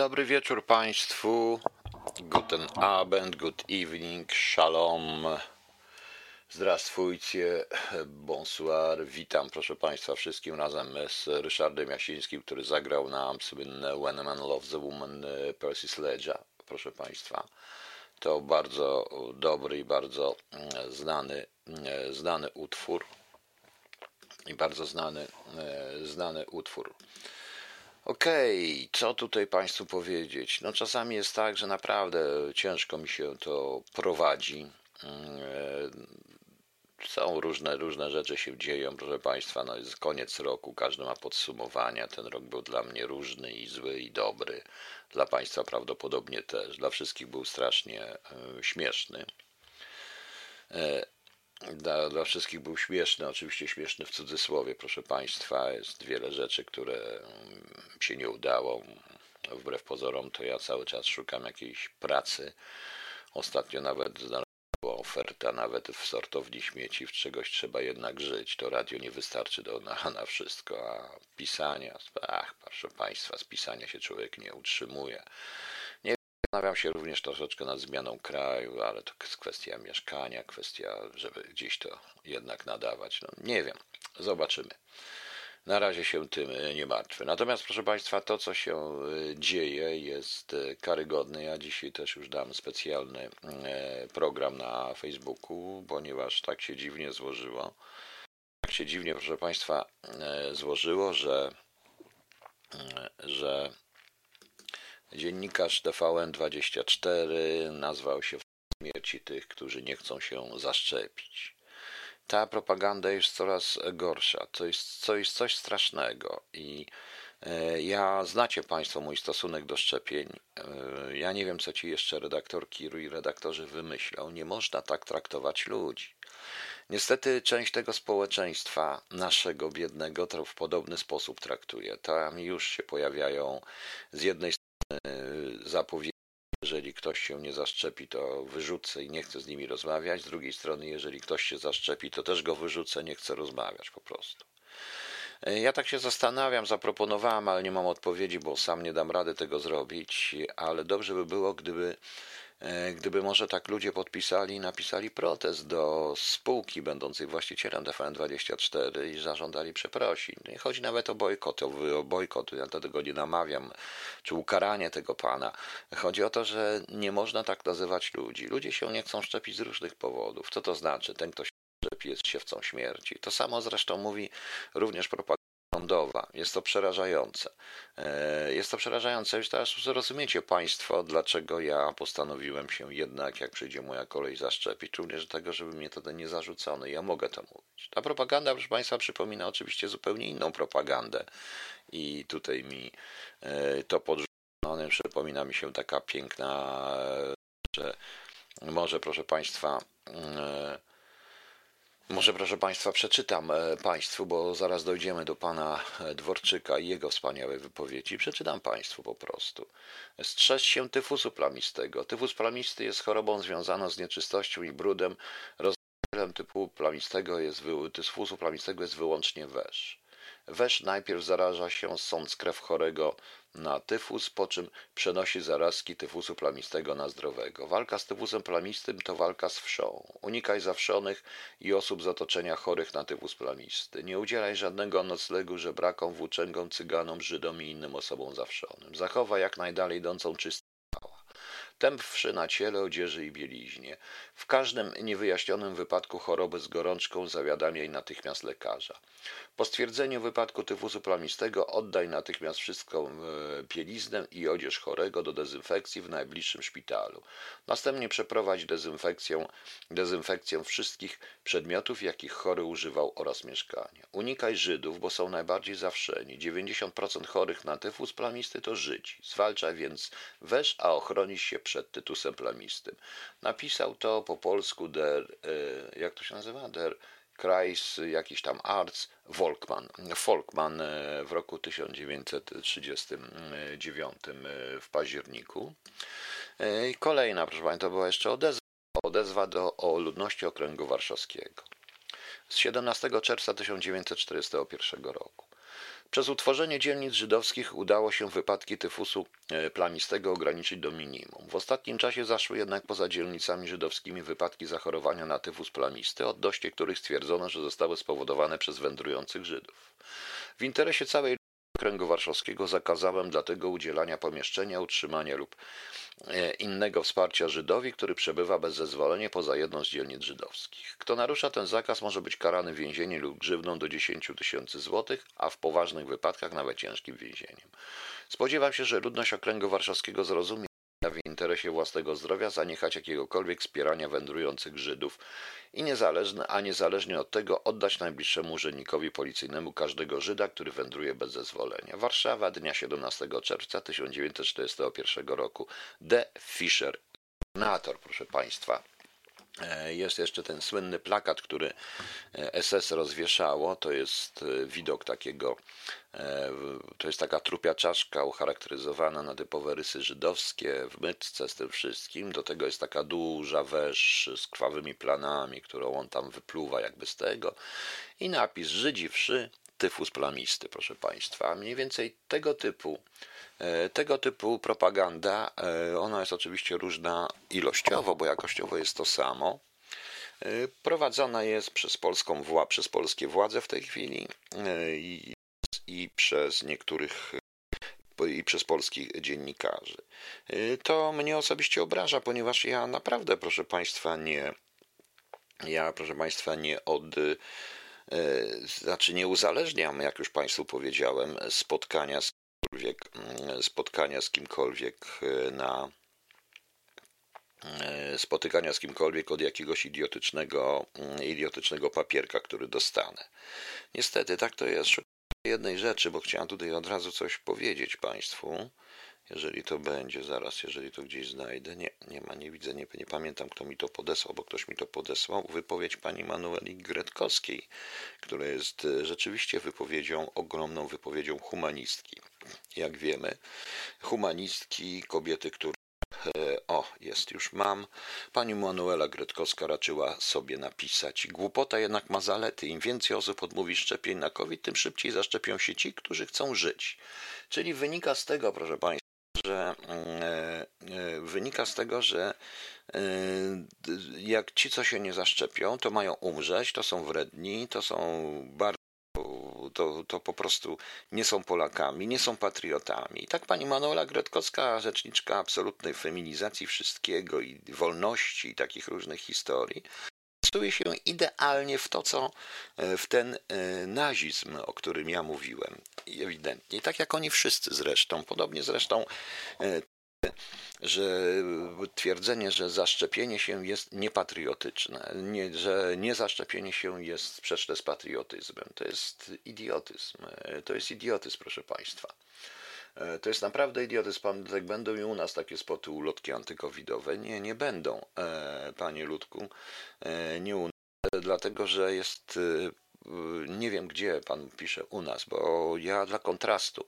Dobry wieczór Państwu. Guten Abend, good evening, shalom. Zdrawstwujcie, bonsoir. Witam, proszę Państwa, wszystkim razem z Ryszardem Jasińskim, który zagrał nam słynne When a Man Loves a Woman Percy Sledge'a, proszę Państwa. To bardzo dobry i bardzo mm, znany, mm, znany utwór. I bardzo znany, e, znany utwór. Okej, okay, co tutaj Państwu powiedzieć? No czasami jest tak, że naprawdę ciężko mi się to prowadzi. Mm, e, są różne, różne rzeczy się dzieją, proszę Państwa. No jest koniec roku, każdy ma podsumowania. Ten rok był dla mnie różny i zły i dobry. Dla Państwa prawdopodobnie też. Dla wszystkich był strasznie e, śmieszny. Dla, dla wszystkich był śmieszny, oczywiście śmieszny w cudzysłowie, proszę Państwa. Jest wiele rzeczy, które mm, się nie udało. Wbrew pozorom, to ja cały czas szukam jakiejś pracy. Ostatnio nawet znalazłem oferta, nawet w sortowni śmieci, w czegoś trzeba jednak żyć. To radio nie wystarczy do, na, na wszystko, a pisania, ach, proszę Państwa, z pisania się człowiek nie utrzymuje. Zastanawiam się również troszeczkę nad zmianą kraju, ale to jest kwestia mieszkania, kwestia, żeby gdzieś to jednak nadawać. No, nie wiem, zobaczymy. Na razie się tym nie martwię. Natomiast, proszę Państwa, to, co się e, dzieje, jest e, karygodne. Ja dzisiaj też już dam specjalny e, program na Facebooku, ponieważ tak się dziwnie złożyło. Tak się dziwnie, proszę Państwa, złożyło, że, że Dziennikarz TVN24 nazwał się śmierci tych, którzy nie chcą się zaszczepić. Ta propaganda jest coraz gorsza. To jest, jest coś strasznego i e, ja znacie Państwo mój stosunek do szczepień. E, ja nie wiem, co ci jeszcze redaktor Kiru i redaktorzy wymyślą. Nie można tak traktować ludzi. Niestety część tego społeczeństwa naszego biednego to w podobny sposób traktuje. Tam już się pojawiają z jednej zapowiedzi, jeżeli ktoś się nie zaszczepi, to wyrzucę i nie chcę z nimi rozmawiać. Z drugiej strony, jeżeli ktoś się zaszczepi, to też go wyrzucę, nie chcę rozmawiać po prostu. Ja tak się zastanawiam, zaproponowałem, ale nie mam odpowiedzi, bo sam nie dam rady tego zrobić, ale dobrze by było, gdyby E, gdyby może tak ludzie podpisali i napisali protest do spółki będącej właścicielem TVN24 i zażądali przeprosin. Nie chodzi nawet o bojkot, o bojkot, ja do tego nie namawiam, czy ukaranie tego pana. Chodzi o to, że nie można tak nazywać ludzi. Ludzie się nie chcą szczepić z różnych powodów. Co to znaczy? Ten, kto się szczepi, jest siewcą śmierci. To samo zresztą mówi również propaganda rządowa. Jest to przerażające. E, jest to przerażające. Już teraz zrozumiecie Państwo, dlaczego ja postanowiłem się jednak, jak przyjdzie moja kolej, zaszczepić. Również dlatego, żeby mnie to nie zarzucono. Ja mogę to mówić. Ta propaganda, proszę Państwa, przypomina oczywiście zupełnie inną propagandę. I tutaj mi e, to podrzucone. Przypomina mi się taka piękna, że może, proszę Państwa, e, może, proszę Państwa, przeczytam e, Państwu, bo zaraz dojdziemy do pana e, Dworczyka i jego wspaniałej wypowiedzi. Przeczytam Państwu po prostu. Strzeż się tyfusu plamistego. Tyfus plamisty jest chorobą związaną z nieczystością i brudem. Rozdziałem typu plamistego jest, tyfusu plamistego jest wyłącznie wesz. Wesz najpierw zaraża się, sąc krew chorego na tyfus, po czym przenosi zarazki tyfusu plamistego na zdrowego. Walka z tyfusem plamistym to walka z wszą. Unikaj zawszonych i osób z otoczenia chorych na tyfus plamisty. Nie udzielaj żadnego noclegu żebrakom, włóczęgom, cyganom, Żydom i innym osobom zawszonym. Zachowaj jak najdalej idącą czystotę tępwszy na ciele, odzieży i bieliźnie. W każdym niewyjaśnionym wypadku choroby z gorączką zawiadamiaj natychmiast lekarza. Po stwierdzeniu wypadku tyfusu plamistego oddaj natychmiast wszystką bieliznę i odzież chorego do dezynfekcji w najbliższym szpitalu. Następnie przeprowadź dezynfekcję, dezynfekcję wszystkich przedmiotów, jakich chory używał oraz mieszkania. Unikaj Żydów, bo są najbardziej zawszeni. 90% chorych na tyfus plamisty to Żydzi. Zwalczaj więc wesz, a ochronisz się przed tytusem plamistym. Napisał to po polsku der, e, jak to się nazywa? Der Kreis, jakiś tam Arts, Volkman, Volkman e, w roku 1939 e, w październiku. I kolejna, proszę Państwa, to była jeszcze odezwa, odezwa do, o ludności okręgu warszawskiego z 17 czerwca 1941 roku. Przez utworzenie dzielnic żydowskich udało się wypadki tyfusu e, plamistego ograniczyć do minimum. W ostatnim czasie zaszły jednak poza dzielnicami żydowskimi wypadki zachorowania na tyfus plamisty, odnośnie których stwierdzono, że zostały spowodowane przez wędrujących Żydów. W interesie całej Okręgu Warszawskiego zakazałem dlatego udzielania pomieszczenia, utrzymania lub e, innego wsparcia Żydowi, który przebywa bez zezwolenia poza jedną z dzielnic żydowskich. Kto narusza ten zakaz może być karany więzieniem lub grzywną do 10 tysięcy złotych, a w poważnych wypadkach nawet ciężkim więzieniem. Spodziewam się, że ludność Okręgu Warszawskiego zrozumie, w interesie własnego zdrowia zaniechać jakiegokolwiek wspierania wędrujących Żydów i niezależne, a niezależnie od tego oddać najbliższemu urzędnikowi policyjnemu każdego Żyda, który wędruje bez zezwolenia. Warszawa, dnia 17 czerwca 1941 roku. D. Fischer, senator, proszę Państwa. E, jest jeszcze ten słynny plakat, który SS rozwieszało. To jest e, widok takiego, e, to jest taka trupia czaszka ucharakteryzowana na typowe rysy żydowskie w mytce z tym wszystkim. Do tego jest taka duża wesz z krwawymi planami, którą on tam wypluwa jakby z tego. I napis Żydzi wszy, tyfus plamisty, proszę Państwa. Mniej więcej tego typu tego typu propaganda, ona jest oczywiście różna ilościowo, bo jakościowo jest to samo. Prowadzona jest przez, polską wła, przez polskie władze w tej chwili i, i przez niektórych i przez polskich dziennikarzy. To mnie osobiście obraża, ponieważ ja naprawdę, proszę Państwa, nie, ja, proszę Państwa, nie od, znaczy nie uzależniam, jak już Państwu powiedziałem, spotkania z Mm, spotkania z kimkolwiek e, na e, spotykania z kimkolwiek od jakiegoś idiotycznego, mm, idiotycznego papierka, który dostanę. Niestety tak to jest. Szukuję jednej rzeczy, bo chciałem tutaj od razu coś powiedzieć Państwu. Jeżeli to będzie, zaraz, jeżeli to gdzieś znajdę. Nie, nie ma, nie widzę, nie, nie pamiętam, kto mi to podesłał, bo ktoś mi to podesłał. Wypowiedź pani Manueli Gretkowskiej, która jest e, rzeczywiście wypowiedzią, ogromną wypowiedzią humanistki. Jak wiemy, humanistki, kobiety, które e, o, jest, już mam. Pani Manuela Gretkowska raczyła sobie napisać. Głupota jednak ma zalety. Im więcej osób odmówi szczepień na COVID, tym szybciej zaszczepią się ci, którzy chcą żyć. Czyli wynika z tego, proszę Państwa, że e, e, wynika z tego, że jak ci, co się nie zaszczepią, to mają umrzeć, to są wredni, to są bardzo to, to po prostu nie są Polakami, nie są patriotami. I tak pani Manuela Gretkowska, rzeczniczka absolutnej feminizacji wszystkiego i wolności i takich różnych historii, wpisuje się idealnie w to, co w ten nazizm, o którym ja mówiłem ewidentnie. Tak jak oni wszyscy zresztą. Podobnie zresztą e, że twierdzenie, że zaszczepienie się jest niepatriotyczne, nie, że niezaszczepienie się jest sprzeczne z patriotyzmem. To jest idiotyzm. E, to jest idiotyzm, proszę Państwa. E, to jest naprawdę idiotyzm. Pan, tak będą i u nas takie spoty ulotki antykowidowe. Nie, nie będą, panie Ludku. Nie u nas, dlatego że jest nie wiem gdzie pan pisze u nas, bo ja dla kontrastu.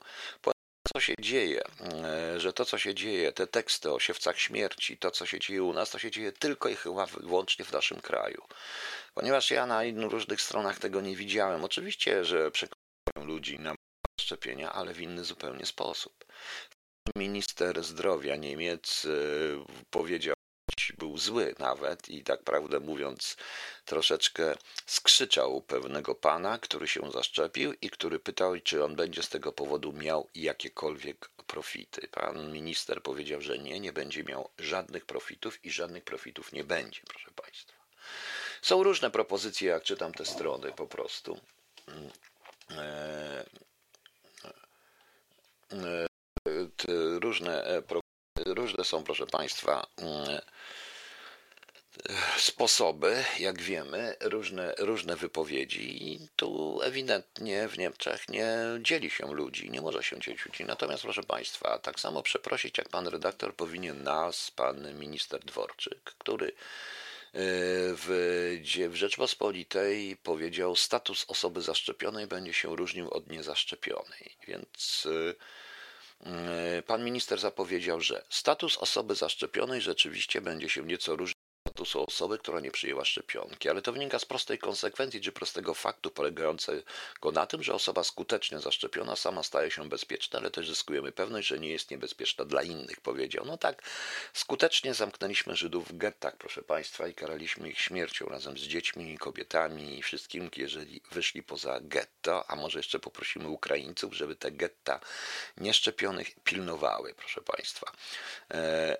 Co się dzieje, e, że to, co się dzieje, te teksty o siewcach śmierci, to, co się dzieje u nas, to się dzieje tylko i chyba wyłącznie w naszym kraju. Ponieważ ja na różnych stronach tego nie widziałem. Oczywiście, że przekonuję ludzi na szczepienia, ale w inny zupełnie sposób. Minister zdrowia Niemiec e, powiedział, był zły nawet i tak prawdę mówiąc troszeczkę skrzyczał pewnego pana, który się zaszczepił i który pytał, czy on będzie z tego powodu miał jakiekolwiek profity. Pan minister powiedział, że nie, nie będzie miał żadnych profitów i żadnych profitów nie będzie, proszę Państwa. Są różne propozycje, jak czytam te strony po prostu. E, e, różne, e, różne są, proszę Państwa, sposoby, jak wiemy, różne, różne wypowiedzi i tu ewidentnie w Niemczech nie dzieli się ludzi, nie może się dzielić ludzi. Natomiast proszę Państwa, tak samo przeprosić jak pan redaktor powinien nas, pan minister Dworczyk, który y, w, w Rzeczpospolitej powiedział, status osoby zaszczepionej będzie się różnił od niezaszczepionej. Więc y, y, pan minister zapowiedział, że status osoby zaszczepionej rzeczywiście będzie się nieco różnił statusu osoby, która nie przyjęła szczepionki, ale to wynika z prostej konsekwencji czy prostego faktu polegającego na tym, że osoba skutecznie zaszczepiona sama staje się bezpieczna, ale też zyskujemy pewność, że nie jest niebezpieczna dla innych, powiedział. No tak, skutecznie zamknęliśmy Żydów w gettach, proszę Państwa, i karaliśmy ich śmiercią razem z dziećmi, kobietami i wszystkim, jeżeli wyszli poza getto, a może jeszcze poprosimy Ukraińców, żeby te getta nieszczepionych pilnowały, proszę Państwa. E,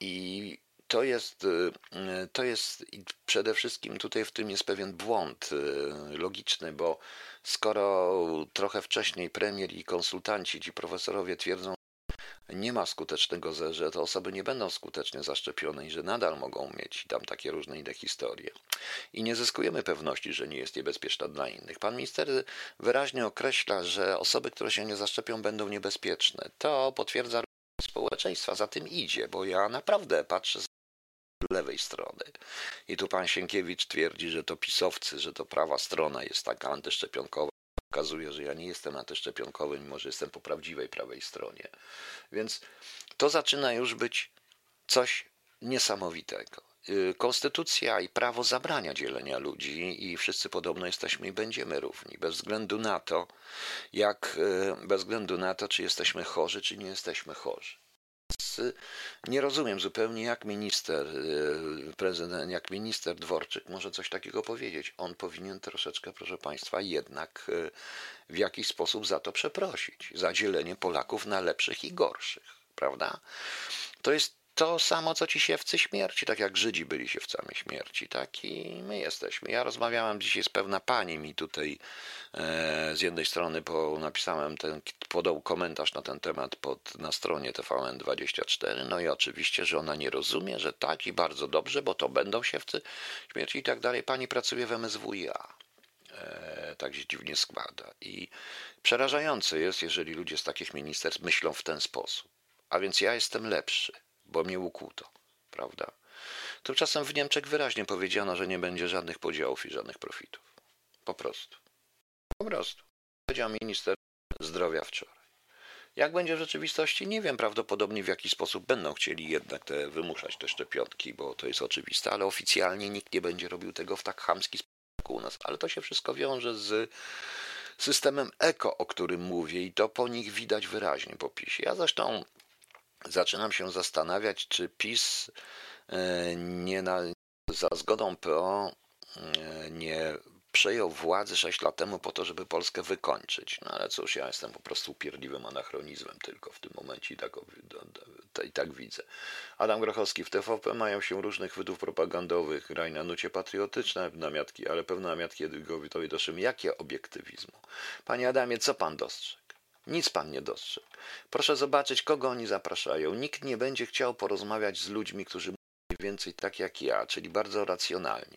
I to jest, e, to jest przede wszystkim tutaj w tym jest pewien błąd e, logiczny, bo skoro trochę wcześniej premier i konsultanci, ci profesorowie twierdzą, nie ma skutecznego, że te osoby nie będą skutecznie zaszczepione i że nadal mogą mieć tam takie różne inne historie. I nie zyskujemy pewności, że nie jest niebezpieczna dla innych. Pan minister wyraźnie określa, że osoby, które się nie zaszczepią, będą niebezpieczne. To potwierdza społeczeństwa, za tym idzie, bo ja naprawdę patrzę lewej strony. I tu pan Sienkiewicz twierdzi, że to pisowcy, że to prawa strona jest taka antyszczepionkowa okazuje, że ja nie jestem antyszczepionkowy, mimo że jestem po prawdziwej prawej stronie. Więc to zaczyna już być coś niesamowitego. Y, konstytucja i prawo zabrania dzielenia ludzi i wszyscy podobno jesteśmy i będziemy równi, bez względu na to, jak, y, bez względu na to, czy jesteśmy chorzy, czy nie jesteśmy chorzy nie rozumiem zupełnie, jak minister, y, prezydent, jak minister Dworczyk może coś takiego powiedzieć. On powinien troszeczkę, proszę Państwa, jednak y, w jakiś sposób za to przeprosić, za dzielenie Polaków na lepszych i gorszych, prawda? To jest to samo, co ci siewcy śmierci, tak jak Żydzi byli siewcami śmierci, tak i my jesteśmy. Ja rozmawiałem dzisiaj z pewna pani mi tutaj e, z jednej strony po, napisałem ten, podał komentarz na ten temat pod, na stronie TVN24, no i oczywiście, że ona nie rozumie, że tak i bardzo dobrze, bo to będą siewcy śmierci i tak dalej. Pani pracuje w MSWiA. E, tak się dziwnie składa. I przerażające jest, jeżeli ludzie z takich ministerstw myślą w ten sposób. A więc ja jestem lepszy bo mnie ukuto, prawda? Tymczasem w Niemczech wyraźnie powiedziano, że nie będzie żadnych podziałów i żadnych profitów. Po prostu. Po prostu. Powiedział minister zdrowia wczoraj. Jak będzie w rzeczywistości, nie wiem. Prawdopodobnie w jakiś sposób będą chcieli jednak te, wymuszać te szczepionki, bo to jest oczywiste, ale oficjalnie nikt nie będzie robił tego w tak chamski sposób u nas. Ale to się wszystko wiąże z systemem eko, o którym mówię, i to po nich widać wyraźnie po PiSie. Ja zresztą zaczynam się zastanawiać, czy PiS e, nie na, za zgodą PO e, nie przejął władzy 6 lat temu po to, żeby Polskę wykończyć. No ale cóż, ja jestem po prostu upierdliwym anachronizmem tylko w tym momencie i tak, i tak widzę. Adam Grochowski, w TVP mają się różnych wydów propagandowych, graj na nucie patriotyczne namiatki, ale pewne namiatki Edwigowi doszły. Jakie obiektywizmu? Panie Adamie, co pan dostrzegł? Nic pan nie dostrzegł. Proszę zobaczyć, kogo oni zapraszają. Nikt nie będzie chciał porozmawiać z ludźmi, którzy mówią więcej tak jak ja, czyli bardzo racjonalnie.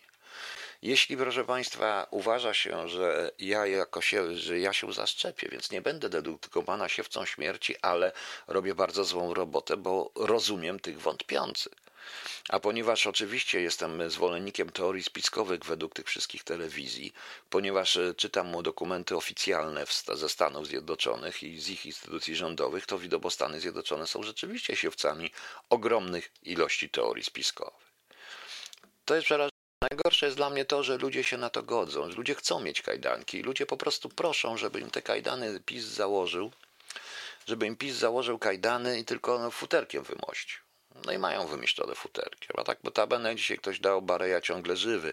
Jeśli, proszę Państwa, uważa się, że ja, jako się, że ja się zaszczepię, więc nie będę dedukowana siewcą śmierci, ale robię bardzo złą robotę, bo rozumiem tych wątpiących. A ponieważ oczywiście jestem zwolennikiem teorii spiskowych według tych wszystkich telewizji, ponieważ e, czytam mu dokumenty oficjalne ze Stanów Zjednoczonych i z ich instytucji rządowych, to widocznie Stany Zjednoczone są rzeczywiście siewcami ogromnych ilości teorii spiskowych. To jest przerażające. Najgorsze jest dla mnie to, że ludzie się na to godzą, że ludzie chcą mieć kajdanki. Ludzie po prostu proszą, żeby im te kajdany PiS założył, żeby im PiS założył kajdany i tylko no, futerkiem wymościł. No i mają wymieszczone futerki. A tak notabene dzisiaj ktoś dał Bareja ciągle żywy.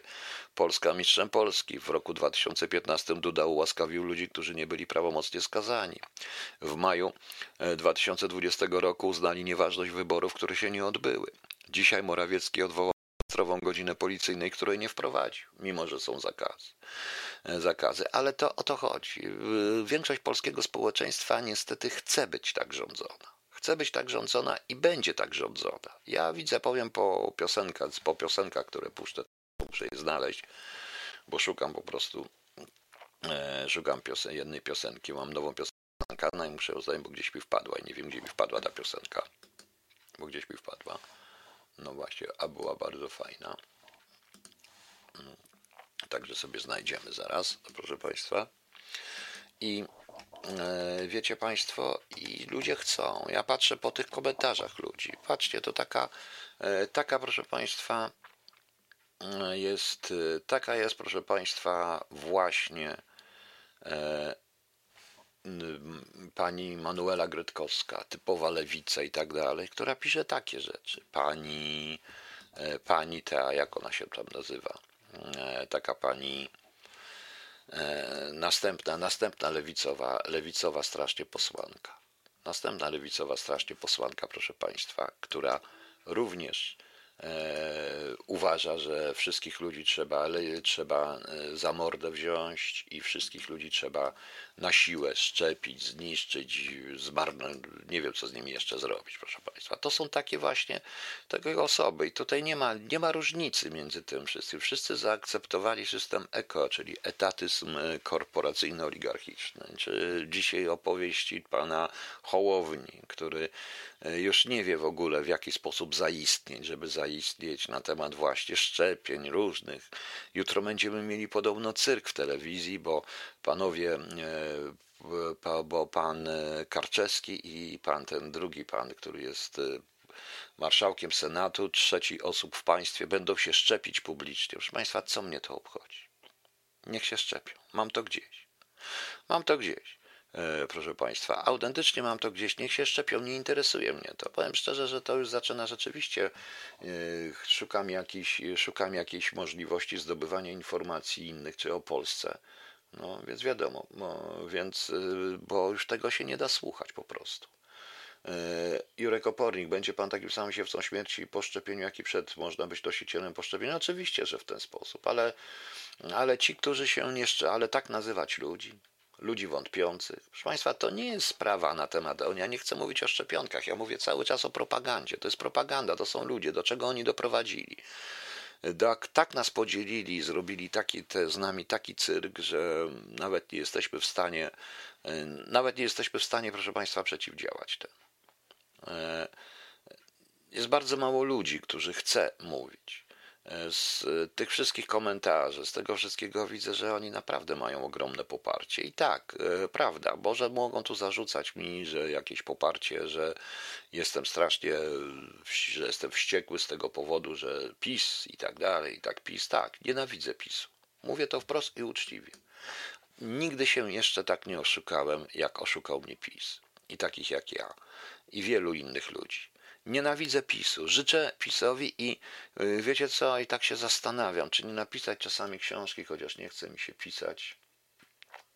Polska mistrzem Polski. W roku 2015 Duda ułaskawił ludzi, którzy nie byli prawomocnie skazani. W maju 2020 e, roku uznali nieważność wyborów, które się nie odbyły. Dzisiaj Morawiecki odwołał rejestrową godzinę policyjnej, której nie wprowadził, mimo że są zakazy. E, zakazy. Ale to o to chodzi. Większość polskiego społeczeństwa niestety chce być tak rządzona chce być tak rządzona i będzie tak rządzona. Ja widzę, powiem po piosenkach, po piosenkach, które puszczę, muszę je znaleźć, bo szukam po prostu, e, szukam piosen jednej piosenki, mam nową piosenkę, no i muszę ją znaleźć, bo gdzieś mi wpadła i nie wiem, gdzie mi wpadła ta piosenka, bo gdzieś mi wpadła. No właśnie, a była bardzo fajna. Mm, także sobie znajdziemy zaraz, proszę Państwa. I wiecie Państwo, i ludzie chcą. Ja patrzę po tych komentarzach ludzi. Patrzcie, to taka, e, taka proszę Państwa, jest, taka jest, proszę Państwa, właśnie e, pani Manuela Grytkowska, typowa lewica i tak dalej, która pisze takie rzeczy. Pani, e, pani ta, jak ona się tam nazywa, e, taka pani następna, następna lewicowa, lewicowa strasznie posłanka. Następna lewicowa strasznie posłanka, proszę Państwa, która również E, uważa, że wszystkich ludzi trzeba, trzeba e, za mordę wziąć i wszystkich ludzi trzeba na siłę szczepić, zniszczyć, zmarnować, nie wiem co z nimi jeszcze zrobić, proszę Państwa. To są takie właśnie takie osoby i tutaj nie ma, nie ma różnicy między tym wszystkim. Wszyscy zaakceptowali system eko, czyli etatyzm e, korporacyjno-oligarchiczny, czy dzisiaj opowieści pana Hołowni, który E, już nie wie w ogóle w jaki sposób zaistnieć, żeby zaistnieć na temat właśnie szczepień różnych. Jutro będziemy mieli podobno cyrk w telewizji, bo panowie, e, bo pan e, Karczewski i pan ten drugi pan, który jest marszałkiem Senatu, trzeci osób w państwie będą się szczepić publicznie. Proszę Państwa, co mnie to obchodzi? Niech się szczepią. Mam to gdzieś. Mam to gdzieś. E, proszę Państwa. Autentycznie mam to gdzieś, niech się szczepią, nie interesuje mnie to. Powiem szczerze, że to już zaczyna rzeczywiście, e, szukam, jakiś, szukam jakiejś możliwości zdobywania informacji innych, czy o Polsce. No, więc wiadomo, no, więc, e, bo już tego się nie da słuchać po prostu. Jurek Opornik, będzie pan takim samym siewcą śmierci po szczepieniu, jak i przed, można być nosicielem po szczepieniu? Oczywiście, że w ten sposób, ale, ale ci, którzy się nie ale tak nazywać ludzi, ludzi wątpiących. Proszę Państwa, to nie jest sprawa na temat. Ja nie chcę mówić o szczepionkach, ja mówię cały czas o propagandzie. To jest propaganda, to są ludzie, do czego oni doprowadzili. Tak, tak nas podzielili, zrobili taki, te, z nami taki cyrk, że nawet nie jesteśmy w stanie, nawet nie jesteśmy w stanie, proszę Państwa, przeciwdziałać temu. E, jest bardzo mało ludzi, którzy chce mówić z tych wszystkich komentarzy, z tego wszystkiego widzę, że oni naprawdę mają ogromne poparcie. I tak, e, prawda, może mogą tu zarzucać mi, że jakieś poparcie, że jestem strasznie, że jestem wściekły z tego powodu, że PiS i tak dalej, i tak PiS, tak, nienawidzę PiSu. Mówię to wprost i uczciwie. Nigdy się jeszcze tak nie oszukałem, jak oszukał mnie PiS. I takich jak ja. I wielu innych ludzi. Nienawidzę PiSu. Życzę PiSowi i y, wiecie co, i tak się zastanawiam, czy nie napisać czasami książki, chociaż nie chce mi się pisać.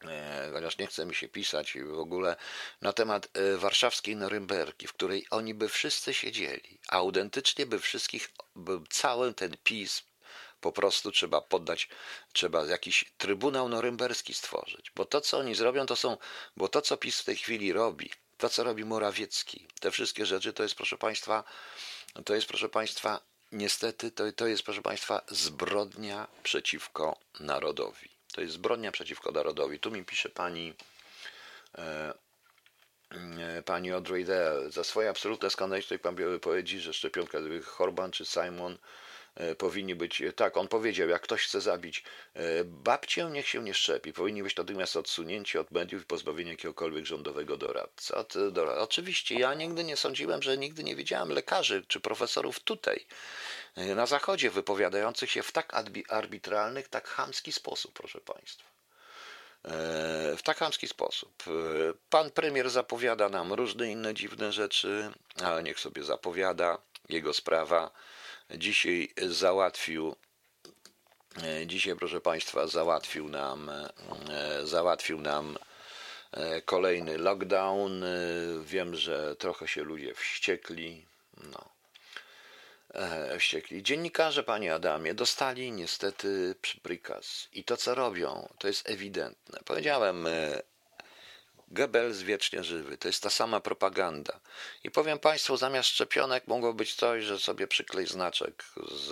E, chociaż nie chce mi się pisać w ogóle na temat e, warszawskiej Norymberki, w której oni by wszyscy siedzieli, a autentycznie by wszystkich, by cały ten PiS po prostu trzeba poddać, trzeba jakiś trybunał norymberski stworzyć, bo to, co oni zrobią, to są, bo to, co PiS w tej chwili robi, to, co robi Morawiecki, te wszystkie rzeczy, to jest, proszę Państwa, to jest, proszę Państwa, niestety, to, to jest, proszę Państwa, zbrodnia przeciwko narodowi. To jest zbrodnia przeciwko narodowi. Tu mi pisze pani, e, e pani Audrey Dale, za swoje absolutne skandaliczne wypowiedzi, że szczepionka Horban czy Simon powinni być, e, tak, on powiedział, jak ktoś chce zabić e, babcię, niech się nie szczepi. Powinni być natychmiast odsunięci od mediów i pozbawienie jakiegokolwiek rządowego doradcy. Od, do, oczywiście, ja nigdy nie sądziłem, że nigdy nie widziałem lekarzy czy profesorów tutaj, na Zachodzie, wypowiadających się w tak arbitralny, tak chamski sposób, proszę Państwa w tak chamski sposób. Pan premier zapowiada nam różne inne dziwne rzeczy, ale niech sobie zapowiada, jego sprawa dzisiaj załatwił e, Dzisiaj, proszę Państwa, załatwił nam, e, załatwił nam e, kolejny lockdown. Wiem, że trochę się ludzie wściekli. No. Wściekli. Dziennikarze, panie Adamie, dostali niestety przykaz. I to, co robią, to jest ewidentne. Powiedziałem Goebbels wiecznie żywy. To jest ta sama propaganda. I powiem Państwu, zamiast szczepionek mogło być coś, że sobie przyklej znaczek z,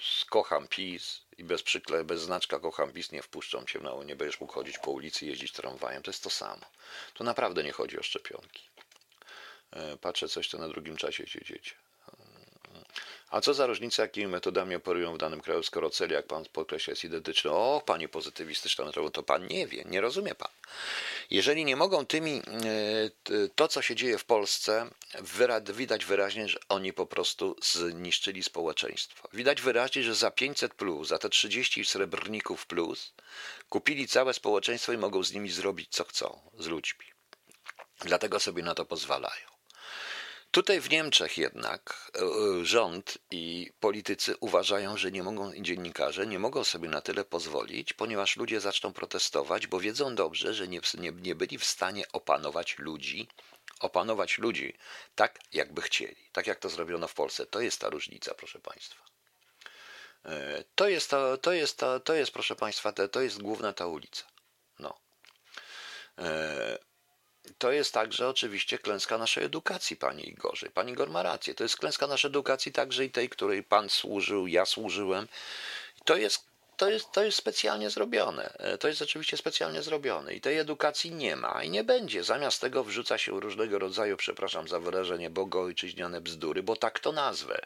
z kocham PiS i bez przykle, bez znaczka kocham PiS nie wpuszczą cię na nie będziesz mógł chodzić po ulicy, jeździć tramwajem. To jest to samo. To naprawdę nie chodzi o szczepionki. E, patrzę coś, co na drugim czasie się dzieje. A co za różnica, jakimi metodami operują w danym kraju, skoro cel, jak pan podkreśla, jest identyczny? O, panie pozytywistyczna to pan nie wie, nie rozumie pan. Jeżeli nie mogą tymi, to co się dzieje w Polsce, widać wyraźnie, że oni po prostu zniszczyli społeczeństwo. Widać wyraźnie, że za 500 plus, za te 30 srebrników plus, kupili całe społeczeństwo i mogą z nimi zrobić co chcą, z ludźmi. Dlatego sobie na to pozwalają. Tutaj w Niemczech jednak e, rząd i politycy uważają, że nie mogą, dziennikarze nie mogą sobie na tyle pozwolić, ponieważ ludzie zaczną protestować, bo wiedzą dobrze, że nie, nie, nie byli w stanie opanować ludzi, opanować ludzi tak, jakby chcieli, tak jak to zrobiono w Polsce. To jest ta różnica, proszę Państwa. E, to jest, to, jest, to jest proszę Państwa, to jest główna ta ulica. No. To jest także oczywiście klęska naszej edukacji, Panie Igorze. Pani Igor ma rację. To jest klęska naszej edukacji także i tej, której Pan służył, ja służyłem. To jest to jest, to jest specjalnie zrobione. E, to jest oczywiście specjalnie zrobione i tej edukacji nie ma i nie będzie. Zamiast tego wrzuca się różnego rodzaju, przepraszam za wyrażenie, bogoojczyźniane bzdury, bo tak to nazwę.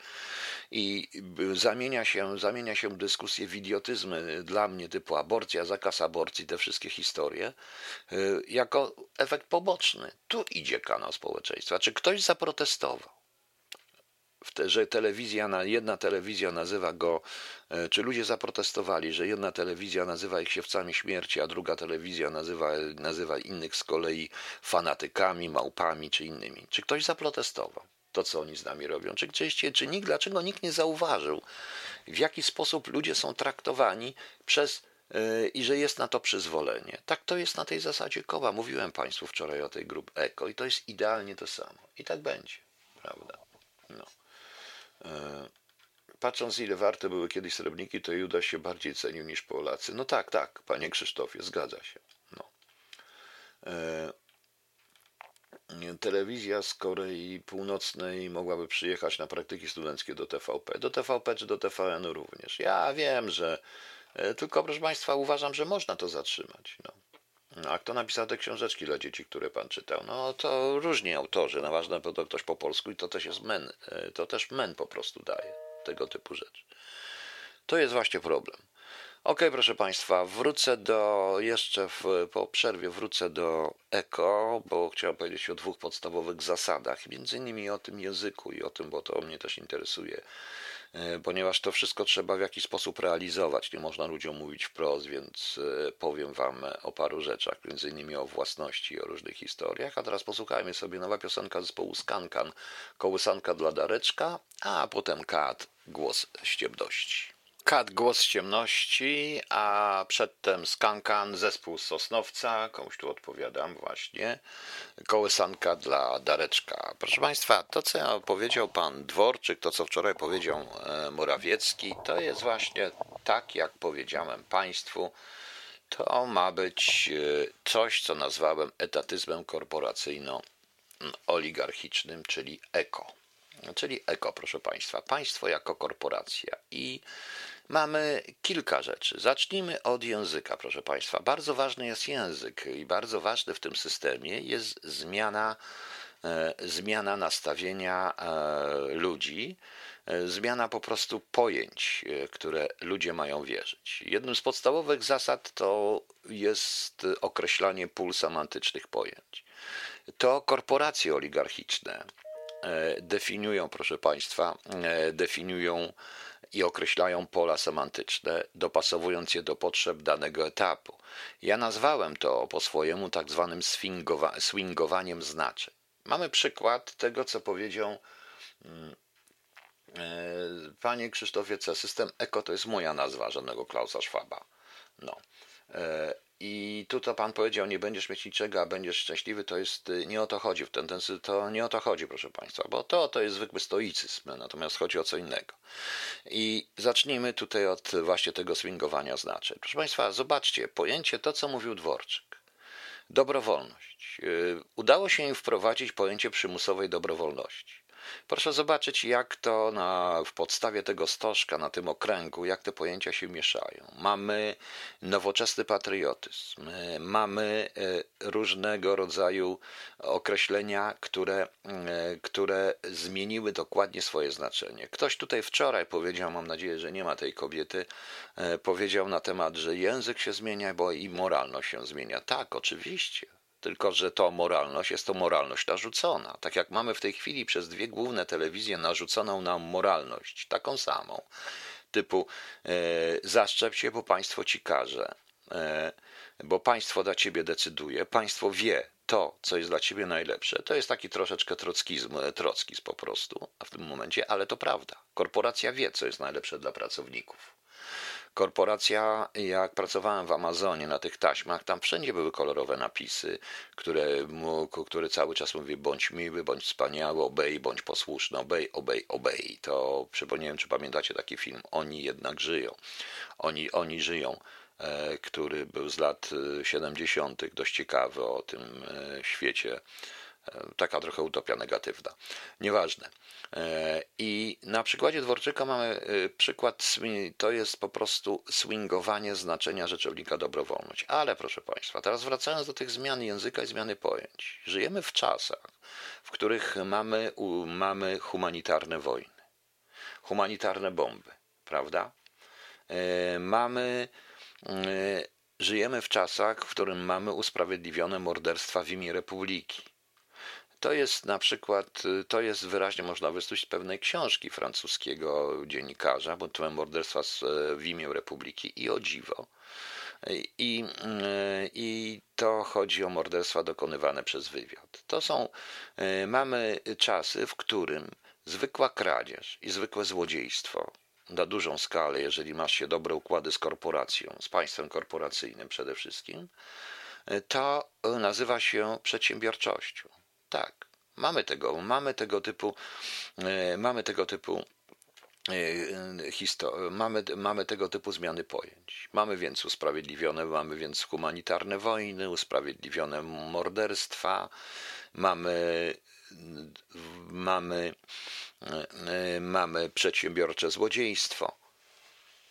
I zamienia się, zamienia się dyskusję w idiotyzmy dla mnie typu aborcja, zakaz aborcji, te wszystkie historie, e, jako efekt poboczny. Tu idzie kanał społeczeństwa. Czy ktoś zaprotestował? Że telewizja, jedna telewizja nazywa go, e, czy ludzie zaprotestowali, że jedna telewizja nazywa ich siewcami śmierci, a druga telewizja nazywa, nazywa innych z kolei fanatykami, małpami czy innymi. Czy ktoś zaprotestował? To, co oni z nami robią. Czy, czy, czy nikt, dlaczego nikt nie zauważył, w jaki sposób ludzie są traktowani przez yy, i że jest na to przyzwolenie. Tak to jest na tej zasadzie koła. Mówiłem Państwu wczoraj o tej grupie eko i to jest idealnie to samo. I tak będzie, prawda? No. E, patrząc, ile warte były kiedyś srebrniki, to Juda się bardziej cenił niż Polacy. No tak, tak, panie Krzysztofie, zgadza się. No. E, telewizja z Korei Północnej mogłaby przyjechać na praktyki studenckie do TVP. Do TVP czy do TVN również. Ja wiem, że. E, tylko, proszę Państwa, uważam, że można to zatrzymać. No. A kto napisał te książeczki dla dzieci, które pan czytał? No to różni autorzy, no ważne, bo to ktoś po polsku i to też jest men, e, to też men po prostu daje tego typu rzeczy. To jest właśnie problem. Ok, proszę Państwa, wrócę do, jeszcze w, po przerwie wrócę do eko, bo chciałem powiedzieć o dwóch podstawowych zasadach, między innymi o tym języku i o tym, bo to mnie też interesuje, ponieważ to wszystko trzeba w jakiś sposób realizować. Nie można ludziom mówić wprost, więc e, powiem Wam o paru rzeczach, między innymi o własności o różnych historiach. A teraz posłuchajmy sobie nowa piosenka zespołu Skankan, kołysanka dla Dareczka, a potem Kat, głos ściemności. Kat Głos Ciemności, a przedtem Skankan, zespół Sosnowca, komuś tu odpowiadam właśnie, kołysanka dla Dareczka. Proszę Państwa, to co powiedział pan Dworczyk, to co wczoraj powiedział e, Morawiecki, to jest właśnie tak, jak powiedziałem Państwu, to ma być e, coś, co nazwałem etatyzmem korporacyjno-oligarchicznym, czyli eko. Czyli eko, proszę Państwa, państwo jako korporacja. I mamy kilka rzeczy. Zacznijmy od języka, proszę Państwa. Bardzo ważny jest język i bardzo ważny w tym systemie jest zmiana, e, zmiana nastawienia e, ludzi, e, zmiana po prostu pojęć, które ludzie mają wierzyć. Jednym z podstawowych zasad to jest określanie pól semantycznych pojęć. To korporacje oligarchiczne definiują, proszę Państwa, definiują i określają pola semantyczne, dopasowując je do potrzeb danego etapu. Ja nazwałem to po swojemu tak zwanym swingowa swingowaniem znaczeń. Mamy przykład tego, co powiedział mm, e, Panie Krzysztofie C. System ECO to jest moja nazwa, żadnego Klausa Schwaba. No. I tu to pan powiedział, nie będziesz mieć niczego, a będziesz szczęśliwy, to jest, y, nie o to chodzi w tendencji, to nie o to chodzi, proszę państwa, bo to, to jest zwykły stoicyzm, natomiast chodzi o co innego. I zacznijmy tutaj od właśnie tego swingowania znaczeń. Proszę państwa, zobaczcie, pojęcie to, co mówił Dworczyk. Dobrowolność. Y, udało się im wprowadzić pojęcie przymusowej dobrowolności. Proszę zobaczyć, jak to na, w podstawie tego stożka, na tym okręgu, jak te pojęcia się mieszają. Mamy nowoczesny patriotyzm, mamy e, różnego rodzaju określenia, które, e, które zmieniły dokładnie swoje znaczenie. Ktoś tutaj wczoraj powiedział, mam nadzieję, że nie ma tej kobiety, powiedział na temat, że język się zmienia, bo i moralność się zmienia. Tak, oczywiście. Tylko że to moralność jest to moralność narzucona. Tak jak mamy w tej chwili przez dwie główne telewizje narzuconą nam moralność, taką samą, typu e, zaszczep się, bo państwo ci każe, e, bo państwo dla ciebie decyduje, państwo wie to, co jest dla ciebie najlepsze. To jest taki troszeczkę trockizm, e, trockizm po prostu w tym momencie, ale to prawda. Korporacja wie, co jest najlepsze dla pracowników. Korporacja, jak pracowałem w Amazonie na tych taśmach, tam wszędzie były kolorowe napisy, które, które cały czas mówiły bądź miły, bądź wspaniały, obej, bądź posłuszny, obej, obej, obej. To przypomniałem, czy pamiętacie taki film Oni jednak żyją. Oni, oni żyją e, który był z lat 70., e, dość ciekawy o tym e, świecie taka trochę utopia negatywna. Nieważne. E, I na przykładzie Dworczyka mamy e, przykład, to jest po prostu swingowanie znaczenia rzeczownika dobrowolność. Ale proszę Państwa, teraz wracając do tych zmian języka i zmiany pojęć. Żyjemy w czasach, w których mamy, mamy humanitarne wojny, humanitarne bomby, prawda? E, mamy żyjemy w czasach, w którym mamy usprawiedliwione morderstwa w imię republiki. To jest na przykład, y, to jest wyraźnie można wysłuchać z pewnej książki francuskiego dziennikarza, bo to morderstwa w imię Republiki i o dziwo. I, y, I to chodzi o morderstwa dokonywane przez wywiad. To są, y, mamy czasy, w którym zwykła kradzież i zwykłe złodziejstwo na dużą skalę, jeżeli masz się dobre układy z korporacją, z państwem korporacyjnym przede wszystkim, to nazywa się przedsiębiorczością. Tak, mamy tego, mamy tego typu, e, mamy tego typu e, mamy, mamy tego typu zmiany pojęć. Mamy więc usprawiedliwione, mamy więc humanitarne wojny, usprawiedliwione morderstwa, mamy, mamy, e, mamy przedsiębiorcze złodziejstwo.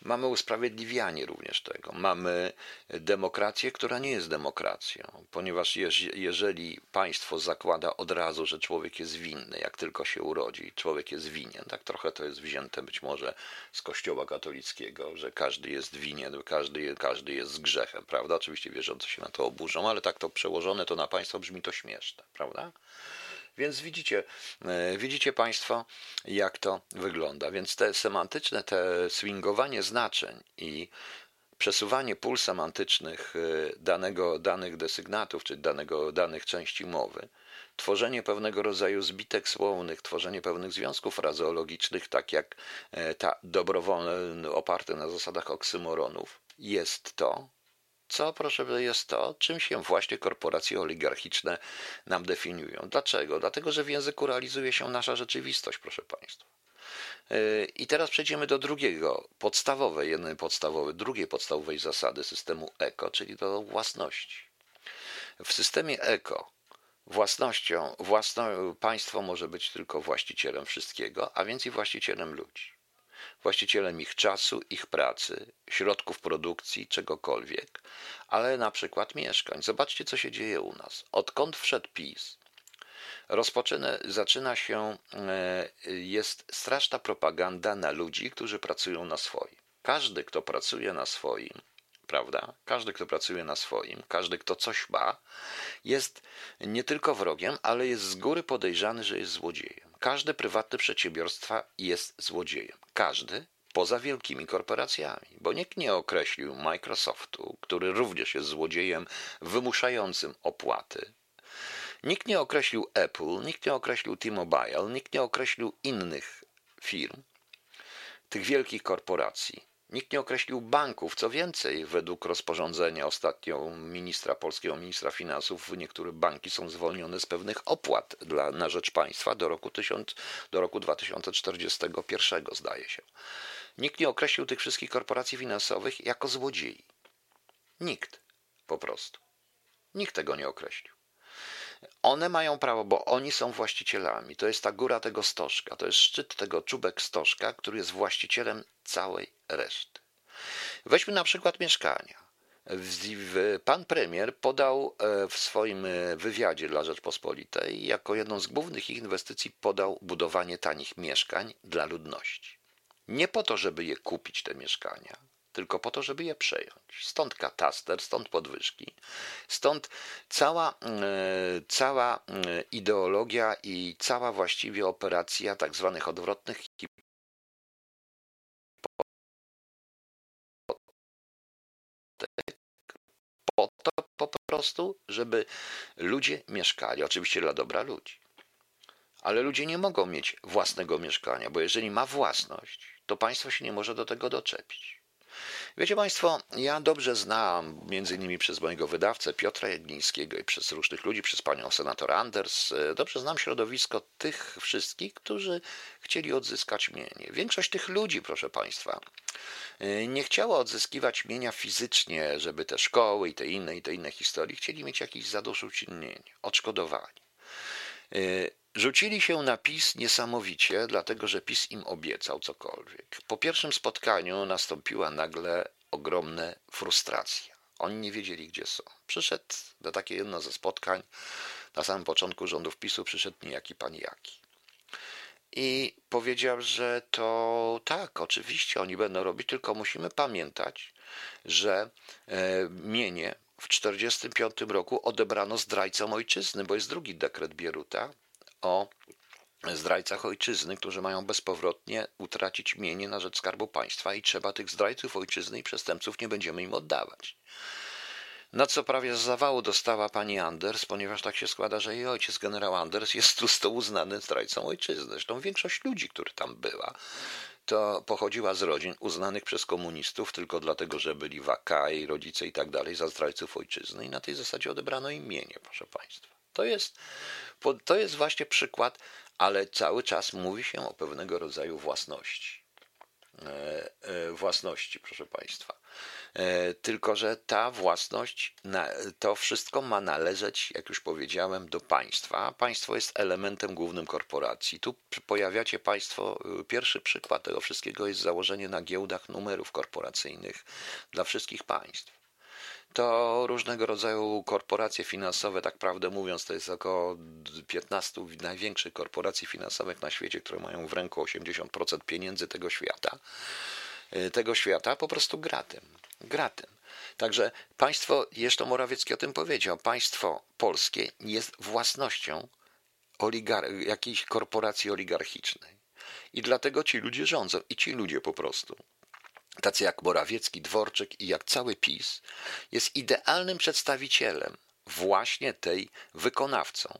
Mamy usprawiedliwianie również tego. Mamy demokrację, która nie jest demokracją, ponieważ jeżeli państwo zakłada od razu, że człowiek jest winny, jak tylko się urodzi, człowiek jest winien, tak trochę to jest wzięte być może z Kościoła katolickiego, że każdy jest winien, każdy, każdy jest z grzechem, prawda? Oczywiście wierzący się na to oburzą, ale tak to przełożone to na państwo brzmi to śmieszne, prawda? Więc widzicie, e, widzicie Państwo, jak to wygląda. Więc te semantyczne, te swingowanie znaczeń i przesuwanie pól semantycznych e, danego, danych desygnatów, czy danego, danych części mowy, tworzenie pewnego rodzaju zbitek słownych, tworzenie pewnych związków frazeologicznych, tak jak e, ta dobrowolne, oparte na zasadach oksymoronów, jest to, co, proszę, jest to, czym się właśnie korporacje oligarchiczne nam definiują. Dlaczego? Dlatego, że w języku realizuje się nasza rzeczywistość, proszę Państwa. Yy, I teraz przejdziemy do drugiego, podstawowej, jednej podstawowej, drugiej podstawowej zasady systemu ECO, czyli do własności. W systemie ECO własnością, własno, państwo może być tylko właścicielem wszystkiego, a więc i właścicielem ludzi właścicielem ich czasu, ich pracy, środków produkcji, czegokolwiek, ale na przykład mieszkań. Zobaczcie, co się dzieje u nas. Odkąd wszedł PiS, rozpoczyna, zaczyna się, e, jest straszna propaganda na ludzi, którzy pracują na swoim. Każdy, kto pracuje na swoim, prawda? Każdy, kto pracuje na swoim, każdy, kto coś ma, jest nie tylko wrogiem, ale jest z góry podejrzany, że jest złodziejem. Każde prywatne przedsiębiorstwa jest złodziejem. Każdy poza wielkimi korporacjami, bo nikt nie określił Microsoftu, który również jest złodziejem wymuszającym opłaty. Nikt nie określił Apple, nikt nie określił T-Mobile, nikt nie określił innych firm, tych wielkich korporacji, Nikt nie określił banków. Co więcej, według rozporządzenia ostatnio ministra polskiego ministra finansów, niektóre banki są zwolnione z pewnych opłat dla, na rzecz państwa do roku, 1000, do roku 2041, zdaje się. Nikt nie określił tych wszystkich korporacji finansowych jako złodziei. Nikt po prostu. Nikt tego nie określił. One mają prawo, bo oni są właścicielami. To jest ta góra tego stożka, to jest szczyt tego czubek stożka, który jest właścicielem całej reszty. Weźmy na przykład mieszkania. Pan premier podał e, w swoim e, wywiadzie dla Rzeczpospolitej, jako jedną z głównych ich inwestycji podał budowanie tanich mieszkań dla ludności. Nie po to, żeby je kupić, te mieszkania, tylko po to, żeby je przejąć. Stąd kataster, stąd podwyżki, stąd cała, e, cała e, ideologia i cała właściwie operacja tak zwanych odwrotnych po to po prostu, żeby ludzie mieszkali, oczywiście dla dobra ludzi. Ale ludzie nie mogą mieć własnego mieszkania, bo jeżeli ma własność, to państwo się nie może do tego doczepić. Wiecie Państwo, ja dobrze znam, między innymi przez mojego wydawcę Piotra Jedlińskiego i przez różnych ludzi, przez panią senator Anders, dobrze znam środowisko tych wszystkich, którzy chcieli odzyskać mienie. Większość tych ludzi, proszę Państwa, nie chciała odzyskiwać mienia fizycznie, żeby te szkoły i te inne i te inne historie, chcieli mieć jakieś zadośćuczynienie, odszkodowanie. Rzucili się na PiS niesamowicie, dlatego że PiS im obiecał cokolwiek. Po pierwszym spotkaniu nastąpiła nagle ogromna frustracja. Oni nie wiedzieli, gdzie są. Przyszedł na takie jedno ze spotkań, na samym początku rządów PiSu przyszedł niejaki pan Jaki. I powiedział, że to tak, oczywiście oni będą robić, tylko musimy pamiętać, że e, mienie w 1945 roku odebrano zdrajcom ojczyzny, bo jest drugi dekret Bieruta, o zdrajcach ojczyzny, którzy mają bezpowrotnie utracić mienie na rzecz Skarbu Państwa i trzeba tych zdrajców ojczyzny i przestępców nie będziemy im oddawać. Na co prawie z zawału dostała pani Anders, ponieważ tak się składa, że jej ojciec, generał Anders, jest tu sto uznany zdrajcą ojczyzny. Zresztą większość ludzi, która tam była, to pochodziła z rodzin uznanych przez komunistów tylko dlatego, że byli wakaj, rodzice i tak dalej, za zdrajców ojczyzny i na tej zasadzie odebrano im mienie, proszę państwa. To jest, to jest właśnie przykład, ale cały czas mówi się o pewnego rodzaju własności. E, e, własności, proszę Państwa. E, tylko, że ta własność, to wszystko ma należeć, jak już powiedziałem, do państwa. Państwo jest elementem głównym korporacji. Tu pojawiacie Państwo, pierwszy przykład tego wszystkiego jest założenie na giełdach numerów korporacyjnych dla wszystkich państw to różnego rodzaju korporacje finansowe, tak prawdę mówiąc, to jest około 15 największych korporacji finansowych na świecie, które mają w ręku 80% pieniędzy tego świata. Y, tego świata po prostu gratem. Gratem. Także państwo, jeszcze Morawiecki o tym powiedział, państwo polskie jest własnością jakiejś korporacji oligarchicznej. I dlatego ci ludzie rządzą i ci ludzie po prostu tacy jak Morawiecki, Dworczyk i jak cały PiS, jest idealnym przedstawicielem właśnie tej wykonawcą.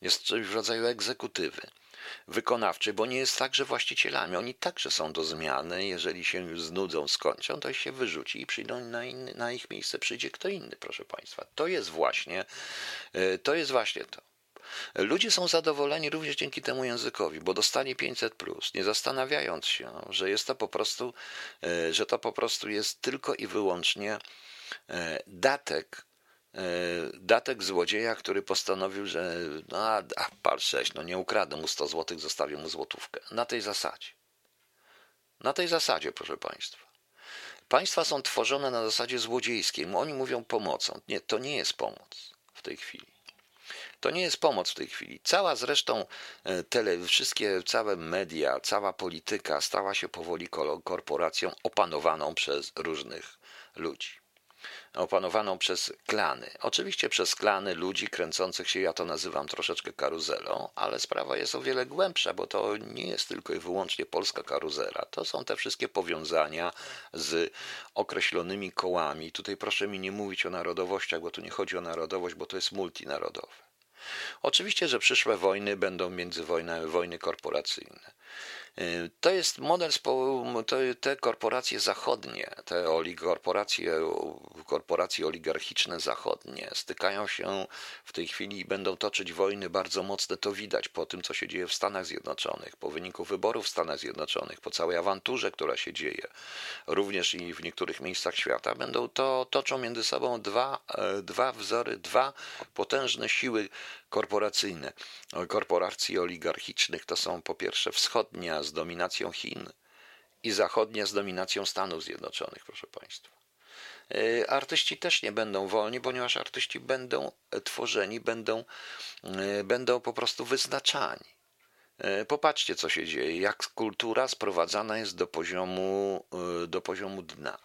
Jest czymś w rodzaju egzekutywy wykonawczej, bo nie jest tak, że właścicielami. Oni także są do zmiany. Jeżeli się już znudzą, skończą, to się wyrzuci i przyjdą na, inny, na ich miejsce przyjdzie kto inny, proszę Państwa. To jest właśnie, e, to jest właśnie to. Ludzie są zadowoleni również dzięki temu językowi, bo dostanie 500, nie zastanawiając się, że jest to po prostu, e, że to po prostu jest tylko i wyłącznie e, datek e, datek złodzieja, który postanowił, że no, a, par 6, no nie ukradę mu 100 złotych, zostawię mu złotówkę. Na tej zasadzie. Na tej zasadzie, proszę Państwa. Państwa są tworzone na zasadzie złodziejskiej. Oni mówią pomocą. Nie, to nie jest pomoc w tej chwili. To nie jest pomoc w tej chwili. Cała zresztą e, tele, wszystkie, całe media, cała polityka stała się powoli korporacją opanowaną przez różnych ludzi opanowaną przez klany. Oczywiście przez klany ludzi kręcących się, ja to nazywam troszeczkę karuzelą, ale sprawa jest o wiele głębsza, bo to nie jest tylko i wyłącznie polska karuzela. To są te wszystkie powiązania z określonymi kołami. Tutaj proszę mi nie mówić o narodowościach, bo tu nie chodzi o narodowość, bo to jest multinarodowe. Oczywiście, że przyszłe wojny będą międzywojny, wojny korporacyjne. Y, to jest model, te korporacje zachodnie, te korporacje, korporacje oligarchiczne zachodnie stykają się w tej chwili i będą toczyć wojny bardzo mocne. To widać po tym, co się dzieje w Stanach Zjednoczonych, po wyniku wyborów w Stanach Zjednoczonych, po całej awanturze, która się dzieje, również i w niektórych miejscach świata. Będą to toczą między sobą dwa, e, dwa wzory, dwa potężne siły korporacyjne, korporacji oligarchicznych. To są po pierwsze wschodnia z dominacją Chin i zachodnia z dominacją Stanów Zjednoczonych, proszę Państwa. E, artyści też nie będą wolni, ponieważ artyści będą tworzeni, będą, e, będą po prostu wyznaczani. E, popatrzcie, co się dzieje, jak kultura sprowadzana jest do poziomu, do poziomu dna.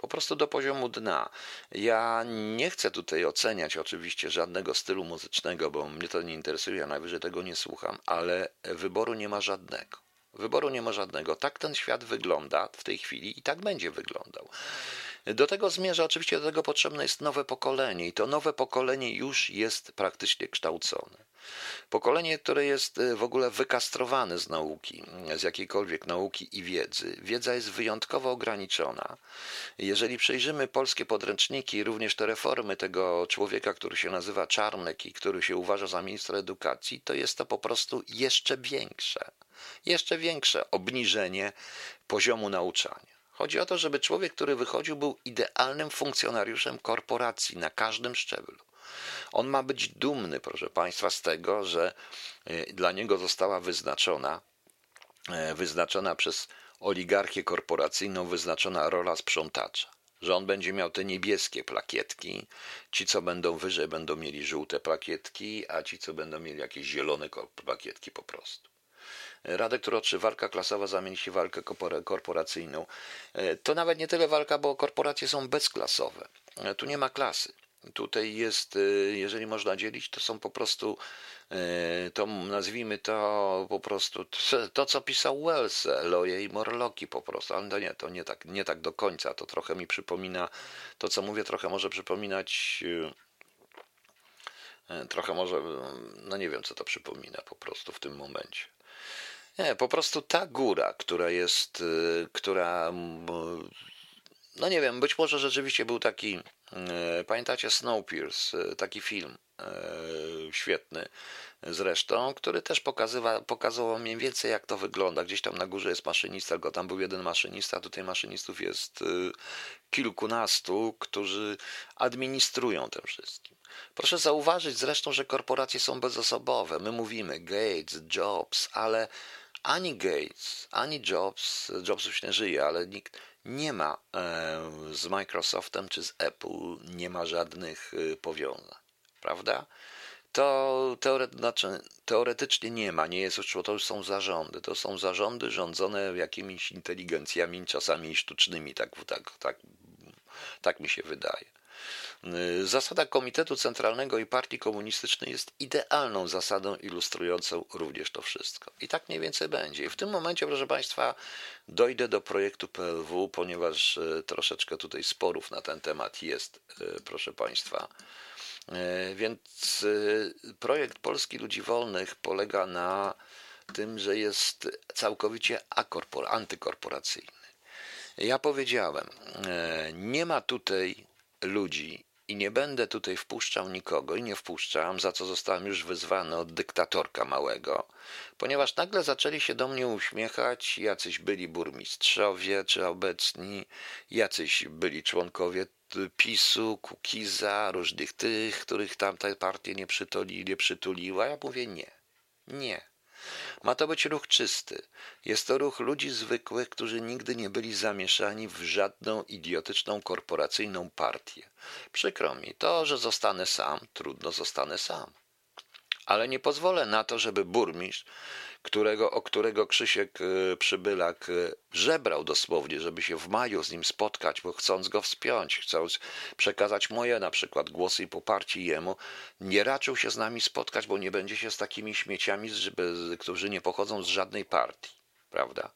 Po prostu do poziomu dna. Ja nie chcę tutaj oceniać oczywiście żadnego stylu muzycznego, bo mnie to nie interesuje, ja najwyżej tego nie słucham, ale wyboru nie ma żadnego. Wyboru nie ma żadnego. Tak ten świat wygląda w tej chwili i tak będzie wyglądał. Do tego zmierza, oczywiście do tego potrzebne jest nowe pokolenie i to nowe pokolenie już jest praktycznie kształcone. Pokolenie, które jest y, w ogóle wykastrowane z nauki, z jakiejkolwiek nauki i wiedzy. Wiedza jest wyjątkowo ograniczona. Jeżeli przejrzymy polskie podręczniki, również te reformy tego człowieka, który się nazywa Czarnek i który się uważa za ministra edukacji, to jest to po prostu jeszcze większe, jeszcze większe obniżenie poziomu nauczania. Chodzi o to, żeby człowiek, który wychodził, był idealnym funkcjonariuszem korporacji na każdym szczeblu. On ma być dumny, proszę Państwa, z tego, że e, dla niego została wyznaczona, e, wyznaczona przez oligarchię korporacyjną, wyznaczona rola sprzątacza że on będzie miał te niebieskie plakietki, ci co będą wyżej będą mieli żółte plakietki, a ci co będą mieli jakieś zielone plakietki po prostu. Radek Troczy, walka klasowa zamieni się w walkę korporacyjną. E, to nawet nie tyle walka, bo korporacje są bezklasowe. Tu nie ma klasy. Tutaj jest, y, jeżeli można dzielić, to są po prostu, y, to nazwijmy to po prostu to, co pisał Wells, Eloje i Morloki po prostu, ale to nie, to nie tak, nie tak do końca, to trochę mi przypomina, to co mówię trochę może przypominać, y, trochę może, no nie wiem co to przypomina po prostu w tym momencie. Nie, po prostu ta góra, która jest, która no nie wiem, być może rzeczywiście był taki, e, pamiętacie Snowpiercer, e, taki film e, świetny zresztą, który też pokazywa, pokazywał mniej więcej jak to wygląda. Gdzieś tam na górze jest maszynista, tylko tam był jeden maszynista, tutaj maszynistów jest kilkunastu, którzy administrują tym wszystkim. Proszę zauważyć zresztą, że korporacje są bezosobowe. My mówimy Gates, Jobs, ale ani Gates, ani Jobs, Jobs już nie żyje, ale nikt nie ma e, z Microsoftem czy z Apple, nie ma żadnych e, powiązań, prawda? To znaczy, teoretycznie nie ma, nie jest to już są zarządy. To są zarządy rządzone jakimiś inteligencjami, czasami sztucznymi, tak, tak, tak, tak mi się wydaje. Y, zasada Komitetu Centralnego i Partii Komunistycznej jest idealną zasadą ilustrującą również to wszystko. I tak mniej więcej będzie. I w tym momencie, proszę Państwa, dojdę do projektu PLW, ponieważ y, troszeczkę tutaj sporów na ten temat jest, y, proszę Państwa. Więc projekt Polski Ludzi Wolnych polega na tym, że jest całkowicie antykorporacyjny. Ja powiedziałem, nie ma tutaj ludzi i nie będę tutaj wpuszczał nikogo i nie wpuszczam, za co zostałem już wyzwany od dyktatorka małego, ponieważ nagle zaczęli się do mnie uśmiechać jacyś byli burmistrzowie czy obecni, jacyś byli członkowie PiSu, Kukiza, różnych tych, których tamte partie nie, przytuli, nie przytuliła. Ja mówię nie, nie. Ma to być ruch czysty. Jest to ruch ludzi zwykłych, którzy nigdy nie byli zamieszani w żadną idiotyczną korporacyjną partię. Przykro mi, to, że zostanę sam, trudno zostanę sam. Ale nie pozwolę na to, żeby burmistrz którego, o którego Krzysiek e, Przybylak e, żebrał dosłownie, żeby się w maju z nim spotkać, bo chcąc go wspiąć, chcąc przekazać moje na przykład głosy i poparcie jemu, nie raczył się z nami spotkać, bo nie będzie się z takimi śmieciami, którzy nie pochodzą z żadnej partii, prawda?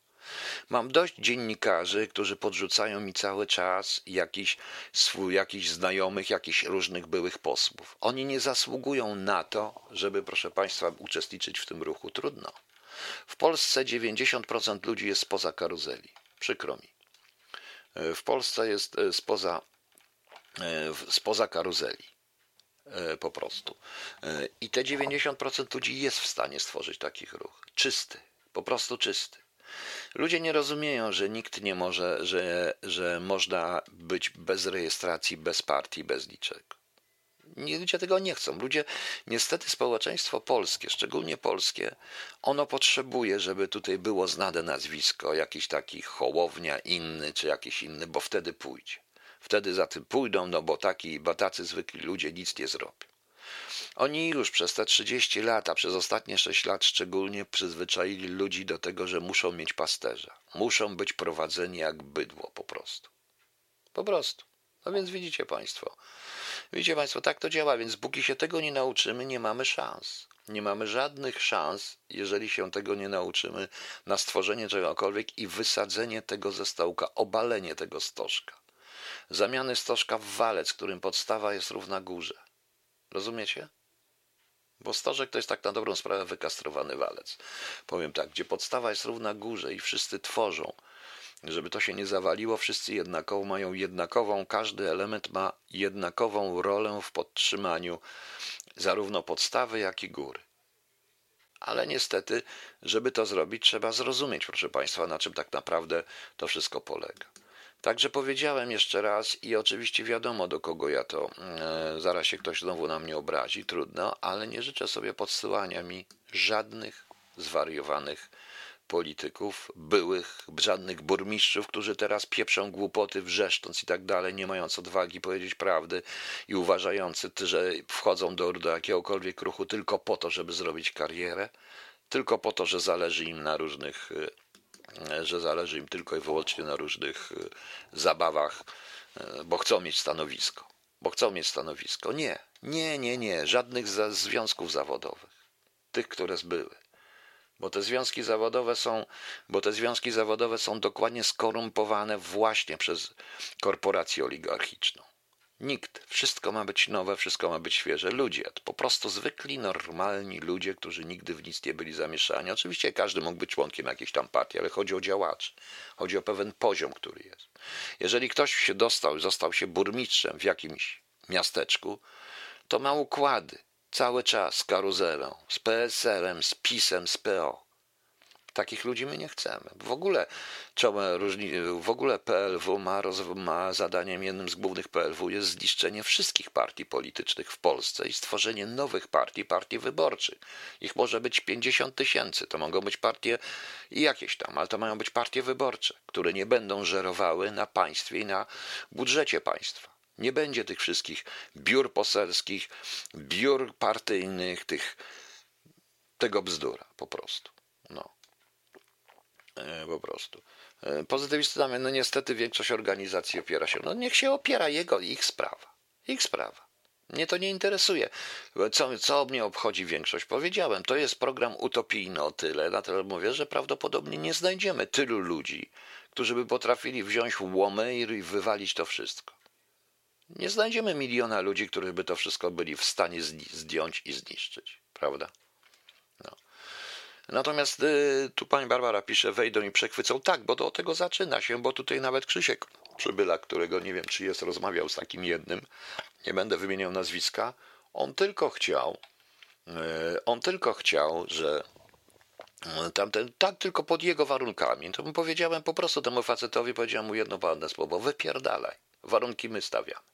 Mam dość dziennikarzy, którzy podrzucają mi cały czas jakiś swój, jakichś znajomych, jakichś różnych byłych posłów. Oni nie zasługują na to, żeby, proszę Państwa, uczestniczyć w tym ruchu. Trudno. W Polsce 90% ludzi jest spoza karuzeli. Przykro mi. W Polsce jest e, spoza, e, spoza karuzeli. E, po prostu. I te 90% ludzi jest w stanie stworzyć taki ruch. Czysty. Po prostu czysty. Ludzie nie rozumieją, że nikt nie może, że, że można być bez rejestracji, bez partii, bez niczego. Ludzie tego nie chcą. Ludzie, niestety społeczeństwo polskie, szczególnie polskie, ono potrzebuje, żeby tutaj było znane nazwisko, jakiś taki hołownia inny, czy jakiś inny, bo wtedy pójdzie. Wtedy za tym pójdą, no bo taki, bo tacy zwykli ludzie nic nie zrobią. Oni już przez te 30 lat, a przez ostatnie 6 lat szczególnie przyzwyczaili ludzi do tego, że muszą mieć pasterza. Muszą być prowadzeni jak bydło po prostu. Po prostu. No więc widzicie Państwo. Widzicie Państwo, tak to działa, więc póki się tego nie nauczymy, nie mamy szans. Nie mamy żadnych szans, jeżeli się tego nie nauczymy, na stworzenie czegokolwiek i wysadzenie tego ze stołka, obalenie tego stożka. Zamiany stożka w walec, którym podstawa jest równa górze. Rozumiecie? Bo stożek to jest tak na dobrą sprawę wykastrowany walec. Powiem tak, gdzie podstawa jest równa górze i wszyscy tworzą, żeby to się nie zawaliło, wszyscy jednakowo mają jednakową, każdy element ma jednakową rolę w podtrzymaniu zarówno podstawy, jak i góry. Ale niestety, żeby to zrobić, trzeba zrozumieć, proszę Państwa, na czym tak naprawdę to wszystko polega. Także powiedziałem jeszcze raz i oczywiście wiadomo do kogo ja to, e, zaraz się ktoś znowu na mnie obrazi, trudno, ale nie życzę sobie podsyłania mi żadnych zwariowanych polityków, byłych, żadnych burmistrzów, którzy teraz pieprzą głupoty, wrzeszcząc i tak dalej, nie mając odwagi powiedzieć prawdy i uważający, że wchodzą do, do jakiegokolwiek ruchu tylko po to, żeby zrobić karierę, tylko po to, że zależy im na różnych, e, że zależy im tylko i wyłącznie na różnych e, zabawach, e, bo chcą mieć stanowisko. Bo chcą mieć stanowisko. Nie, nie, nie, nie, żadnych związków zawodowych. Tych, które były bo te związki zawodowe są, bo te związki zawodowe są dokładnie skorumpowane właśnie przez korporację oligarchiczną. Nikt, wszystko ma być nowe, wszystko ma być świeże. Ludzie, po prostu zwykli, normalni ludzie, którzy nigdy w nic nie byli zamieszani. Oczywiście każdy mógł być członkiem jakiejś tam partii, ale chodzi o działaczy. Chodzi o pewien poziom, który jest. Jeżeli ktoś się dostał, został się burmistrzem w jakimś miasteczku, to ma układy, Cały czas karuzelą, z PSL-em, z PiS-em, z PO. Takich ludzi my nie chcemy. W ogóle, w ogóle PLW ma, ma zadaniem, jednym z głównych PLW jest zniszczenie wszystkich partii politycznych w Polsce i stworzenie nowych partii, partii wyborczych. Ich może być 50 tysięcy, to mogą być partie i jakieś tam, ale to mają być partie wyborcze, które nie będą żerowały na państwie i na budżecie państwa. Nie będzie tych wszystkich biur poselskich, biur partyjnych, tych, tego bzdura po prostu. No. E, po prostu. E, pozytywistami, no niestety większość organizacji opiera się. No niech się opiera jego, ich sprawa. Ich sprawa. Mnie to nie interesuje. Co, co mnie obchodzi większość? Powiedziałem, to jest program utopijny o tyle, dlatego mówię, że prawdopodobnie nie znajdziemy tylu ludzi, którzy by potrafili wziąć łomy i wywalić to wszystko. Nie znajdziemy miliona ludzi, którzy by to wszystko byli w stanie zdjąć i zniszczyć, prawda? No. Natomiast y, tu pani Barbara pisze, wejdą i przechwycą. Tak, bo do tego zaczyna się, bo tutaj nawet Krzysiek Przybyla, którego nie wiem, czy jest, rozmawiał z takim jednym, nie będę wymieniał nazwiska, on tylko chciał, y, on tylko chciał, że y, tamten, tak tylko pod jego warunkami. To mu powiedziałem po prostu temu facetowi, powiedziałem mu jedno ładne słowo, wypierdalaj. Warunki my stawiamy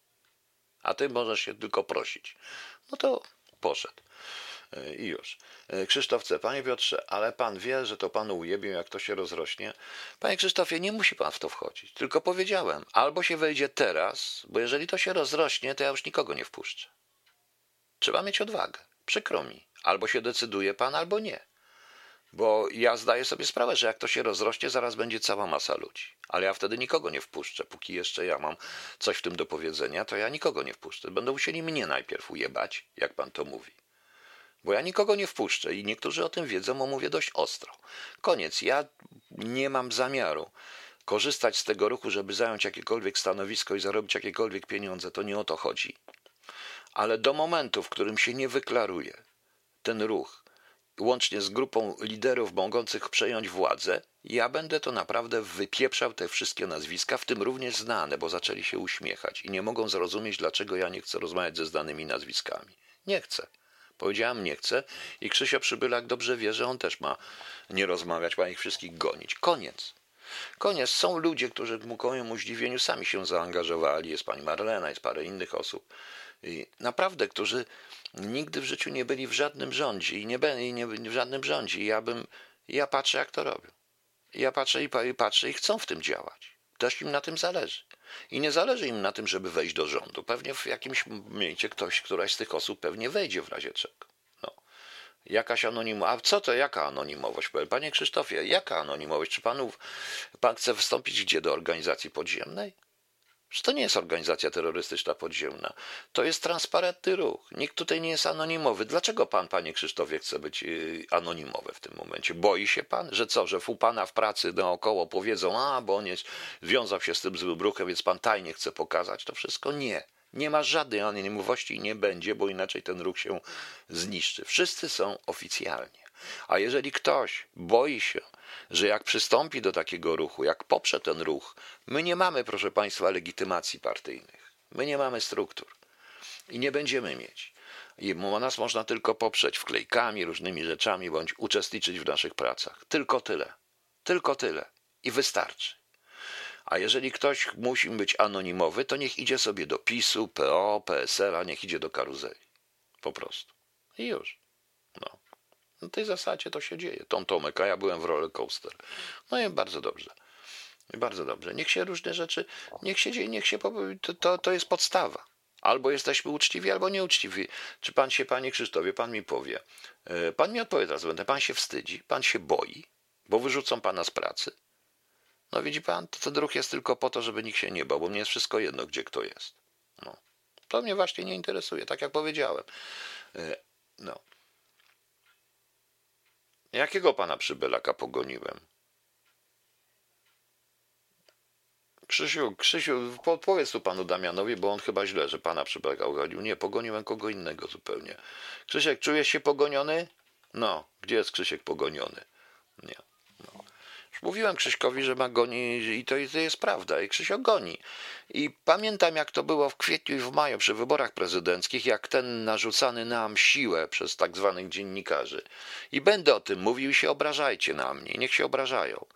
a ty możesz się tylko prosić. No to poszedł. E, I już. E, Krzysztof C. Panie Piotrze, ale pan wie, że to panu ujebią, jak to się rozrośnie? Panie Krzysztofie, nie musi pan w to wchodzić. Tylko powiedziałem, albo się wejdzie teraz, bo jeżeli to się rozrośnie, to ja już nikogo nie wpuszczę. Trzeba mieć odwagę. Przykro mi. Albo się decyduje pan, albo nie. Bo ja zdaję sobie sprawę, że jak to się rozrośnie, zaraz będzie cała masa ludzi. Ale ja wtedy nikogo nie wpuszczę. Póki jeszcze ja mam coś w tym do powiedzenia, to ja nikogo nie wpuszczę. Będą musieli mnie najpierw ujebać, jak pan to mówi. Bo ja nikogo nie wpuszczę i niektórzy o tym wiedzą, bo mówię dość ostro. Koniec. Ja nie mam zamiaru korzystać z tego ruchu, żeby zająć jakiekolwiek stanowisko i zarobić jakiekolwiek pieniądze. To nie o to chodzi. Ale do momentu, w którym się nie wyklaruje ten ruch, łącznie z grupą liderów mogących przejąć władzę, ja będę to naprawdę wypieprzał te wszystkie nazwiska, w tym również znane, bo zaczęli się uśmiechać i nie mogą zrozumieć, dlaczego ja nie chcę rozmawiać ze znanymi nazwiskami. Nie chcę. Powiedziałam nie chcę i Krzysio Przybylak dobrze wie, że on też ma nie rozmawiać, ma ich wszystkich gonić. Koniec. Koniec. Są ludzie, którzy ku mojemu zdziwieniu sami się zaangażowali. Jest pani Marlena, jest parę innych osób. I naprawdę, którzy nigdy w życiu nie byli w żadnym rządzie i nie byli nie, w żadnym rządzie. I ja bym, ja patrzę, jak to robią. Ja patrzę i patrzę i chcą w tym działać. Też im na tym zależy. I nie zależy im na tym, żeby wejść do rządu. Pewnie w jakimś momencie ktoś, któraś z tych osób pewnie wejdzie w razie czego. No. Jakaś anonimowość. A co to, jaka anonimowość? Panie Krzysztofie, jaka anonimowość? Czy panów, pan chce wstąpić gdzie do organizacji podziemnej? Że to nie jest organizacja terrorystyczna podziemna. To jest transparentny ruch. Nikt tutaj nie jest anonimowy. Dlaczego pan, panie Krzysztofie, chce być y, anonimowy w tym momencie? Boi się pan, że co, że u pana w pracy naokoło powiedzą, a bo on jest, związał się z tym złym ruchem, więc pan tajnie chce pokazać to wszystko? Nie. Nie ma żadnej anonimowości i nie będzie, bo inaczej ten ruch się zniszczy. Wszyscy są oficjalnie. A jeżeli ktoś boi się, że jak przystąpi do takiego ruchu, jak poprze ten ruch, my nie mamy, proszę Państwa, legitymacji partyjnych. My nie mamy struktur i nie będziemy mieć. I nas można tylko poprzeć wklejkami, różnymi rzeczami, bądź uczestniczyć w naszych pracach. Tylko tyle. Tylko tyle. I wystarczy. A jeżeli ktoś musi być anonimowy, to niech idzie sobie do PiSu, PO, PSL-a, niech idzie do karuzeli. Po prostu. I już. No. Na tej zasadzie to się dzieje. Tom Tomek, a ja byłem w roller coaster. No i bardzo dobrze. Bardzo dobrze. Niech się różne rzeczy, niech się dzieje, niech się, to, to, to jest podstawa. Albo jesteśmy uczciwi, albo nieuczciwi. Czy pan się, panie Krzysztofie, pan mi powie, e, pan mi odpowie teraz, będę, pan się wstydzi, pan się boi, bo wyrzucą pana z pracy. No widzi pan, to ten ruch jest tylko po to, żeby nikt się nie bał, bo mnie jest wszystko jedno, gdzie kto jest. No. To mnie właśnie nie interesuje, tak jak powiedziałem. E, no. Jakiego pana przybylaka pogoniłem? Krzysiu, Krzysiu, powiedz tu panu Damianowi, bo on chyba źle, że pana przybylaka ugonił. Nie, pogoniłem kogo innego zupełnie. Krzysiek, czujesz się pogoniony? No, gdzie jest Krzysiek pogoniony? Nie. Mówiłem Krzyśkowi, że ma goni i to, jest prawda. I Krzysio goni. I pamiętam, jak to było w kwietniu i w maju przy wyborach prezydenckich, jak ten narzucany nam siłę przez tak zwanych dziennikarzy. I będę o tym mówił, się obrażajcie na mnie. Niech się obrażają.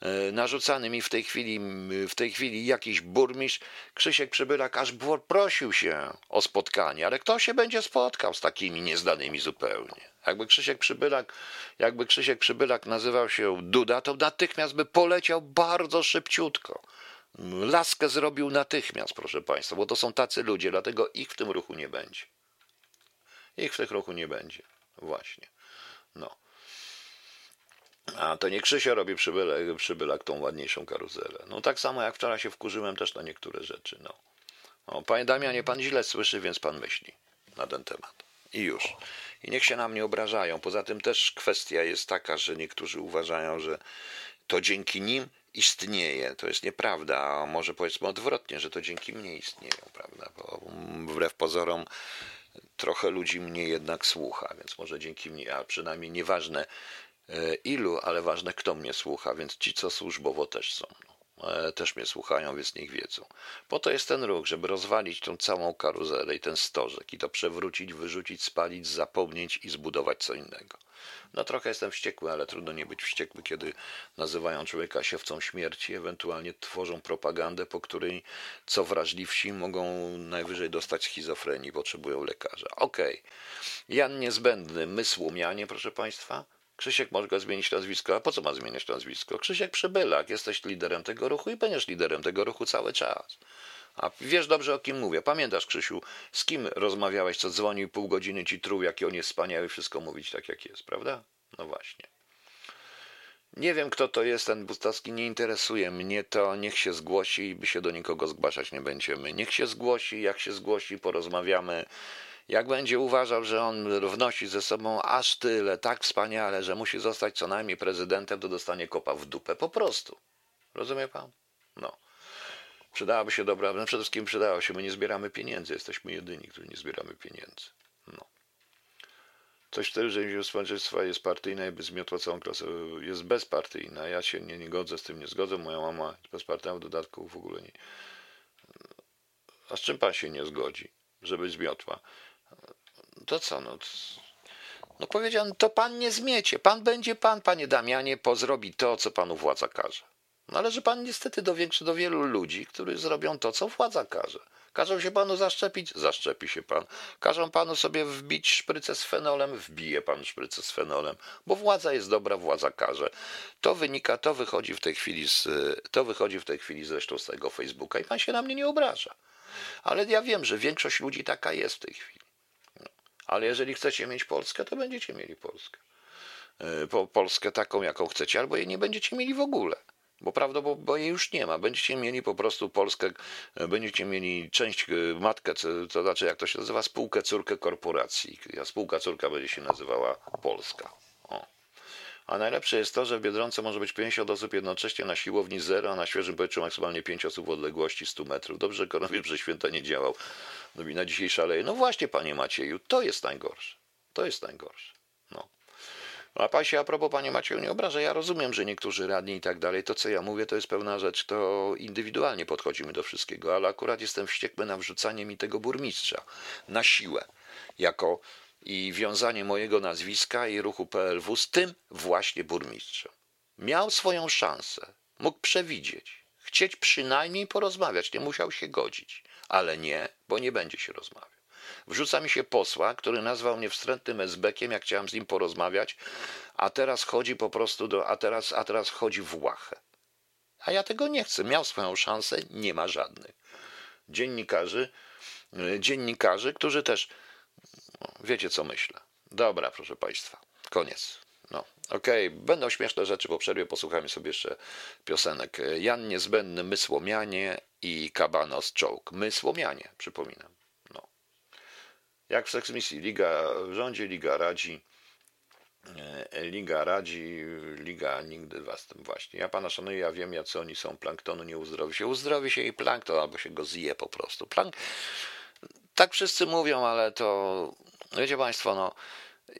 E, narzucany mi w tej chwili, w tej chwili jakiś burmistrz, Krzysiek Przybylak aż prosił się o spotkanie, ale kto się będzie spotkał z takimi niezdanymi zupełnie? Jakby Krzysiek Przybylak, jakby Krzysiek Przybylak nazywał się Duda, to natychmiast by poleciał bardzo szybciutko. Laskę zrobił natychmiast, proszę Państwa, bo to są tacy ludzie, dlatego ich w tym ruchu nie będzie. Ich w tym ruchu nie będzie. Właśnie. No. A to nie Krzysio robi przybylak, przybylak tą ładniejszą karuzelę. No tak samo jak wczoraj się wkurzyłem też na niektóre rzeczy. No. no. Panie Damianie, pan źle słyszy, więc pan myśli na ten temat. I już. I niech się na mnie obrażają. Poza tym też kwestia jest taka, że niektórzy uważają, że to dzięki nim istnieje. To jest nieprawda, a może powiedzmy odwrotnie, że to dzięki mnie istnieją, prawda? Bo wbrew pozorom trochę ludzi mnie jednak słucha, więc może dzięki mnie, a przynajmniej nieważne ilu, ale ważne kto mnie słucha, więc ci, co służbowo też są. E, też mnie słuchają, więc niech wiedzą. Po to jest ten ruch, żeby rozwalić tą całą karuzelę i ten stożek i to przewrócić, wyrzucić, spalić, zapomnieć i zbudować co innego. No trochę jestem wściekły, ale trudno nie być wściekły, kiedy nazywają człowieka siewcą śmierci, ewentualnie tworzą propagandę, po której co wrażliwsi mogą najwyżej dostać schizofrenii, potrzebują lekarza. Okej. Okay. Jan Niezbędny, my Słomianie, proszę Państwa, Krzysiek może zmienić nazwisko, a po co ma zmieniać nazwisko? Krzysiek Przybylak, jesteś liderem tego ruchu i będziesz liderem tego ruchu cały czas. A wiesz dobrze o kim mówię. Pamiętasz, Krzysiu, z kim rozmawiałeś, co dzwonił pół godziny ci truł, jaki on jest wspaniały, wszystko mówić tak jak jest, prawda? No właśnie. Nie wiem, kto to jest, ten Bustowski nie interesuje mnie to, niech się zgłosi by się do nikogo zgłaszać nie będziemy. Niech się zgłosi, jak się zgłosi, porozmawiamy. Jak będzie uważał, że on wnosi ze sobą aż tyle, tak wspaniale, że musi zostać co najmniej prezydentem, to dostanie kopa w dupę. Po prostu. Rozumie pan? No. Przydałaby się dobra, no przede wszystkim przydało się, my nie zbieramy pieniędzy, jesteśmy jedyni, którzy nie zbieramy pieniędzy. No. Coś wtedy, że społeczeństwa jest partyjna i zmiotła całą klasę, jest bezpartyjna. Ja się nie, nie godzę z tym, nie zgodzę. Moja mama jest bezpartyjna, w dodatku w ogóle nie. A z czym pan się nie zgodzi, żeby zmiotła? To co, no... No to pan nie zmiecie. Pan będzie pan, panie Damianie, pozrobi to, co panu władza każe. Należy pan niestety do, większy, do wielu ludzi, którzy zrobią to, co władza każe. Każą się panu zaszczepić? Zaszczepi się pan. Każą panu sobie wbić szprycę z fenolem? Wbije pan szprycę z fenolem, bo władza jest dobra, władza każe. To wynika, to wychodzi w tej chwili z, to wychodzi w tej chwili zresztą z tego Facebooka i pan się na mnie nie obraża. Ale ja wiem, że większość ludzi taka jest w tej chwili. Ale jeżeli chcecie mieć Polskę, to będziecie mieli Polskę. E, Polskę taką, jaką chcecie, albo jej nie będziecie mieli w ogóle bo prawdopodobnie bo jej już nie ma. Będziecie mieli po prostu Polskę, będziecie mieli część, e, matkę, to znaczy jak to się nazywa, spółkę, córkę korporacji. Spółka córka będzie się nazywała Polska. O. A najlepsze jest to, że w Biedronce może być 50 osób jednocześnie na siłowni zero, a na świeżym powietrzu maksymalnie 5 osób w odległości 100 metrów. Dobrze, że koronawirus święta nie działał. No i na dzisiaj szaleje. No właśnie, panie Macieju, to jest najgorsze. To jest najgorsze. No. A pasie, a propos, panie Macieju, nie obrażę, ja rozumiem, że niektórzy radni i tak dalej, to co ja mówię, to jest pewna rzecz, to indywidualnie podchodzimy do wszystkiego, ale akurat jestem wściekły na wrzucanie mi tego burmistrza na siłę, jako i wiązanie mojego nazwiska i ruchu PLW z tym właśnie burmistrzem. Miał swoją szansę, mógł przewidzieć, chcieć przynajmniej porozmawiać, nie musiał się godzić, ale nie, bo nie będzie się rozmawiał. Wrzuca mi się posła, który nazwał mnie wstrętnym esbekiem, jak chciałem z nim porozmawiać, a teraz chodzi po prostu do, a teraz, a teraz chodzi w łachę. A ja tego nie chcę. Miał swoją szansę, nie ma żadnych. Dziennikarzy, y, dziennikarzy, którzy też, no, wiecie co myślę. Dobra, proszę Państwa, koniec. No, okej, okay. będą śmieszne rzeczy po przerwie, posłuchajmy sobie jeszcze piosenek. Jan Niezbędny, My Słomianie i Kabanos Czołg. My Słomianie, przypominam. Jak w seksmisji, Liga rządzi, Liga radzi. E, Liga radzi, Liga nigdy was tym właśnie. Ja pana szanuję, ja wiem, jacy oni są. Planktonu nie uzdrowi się. Uzdrowi się i plankton, albo się go zje po prostu. Plank... Tak wszyscy mówią, ale to, wiecie państwo, no,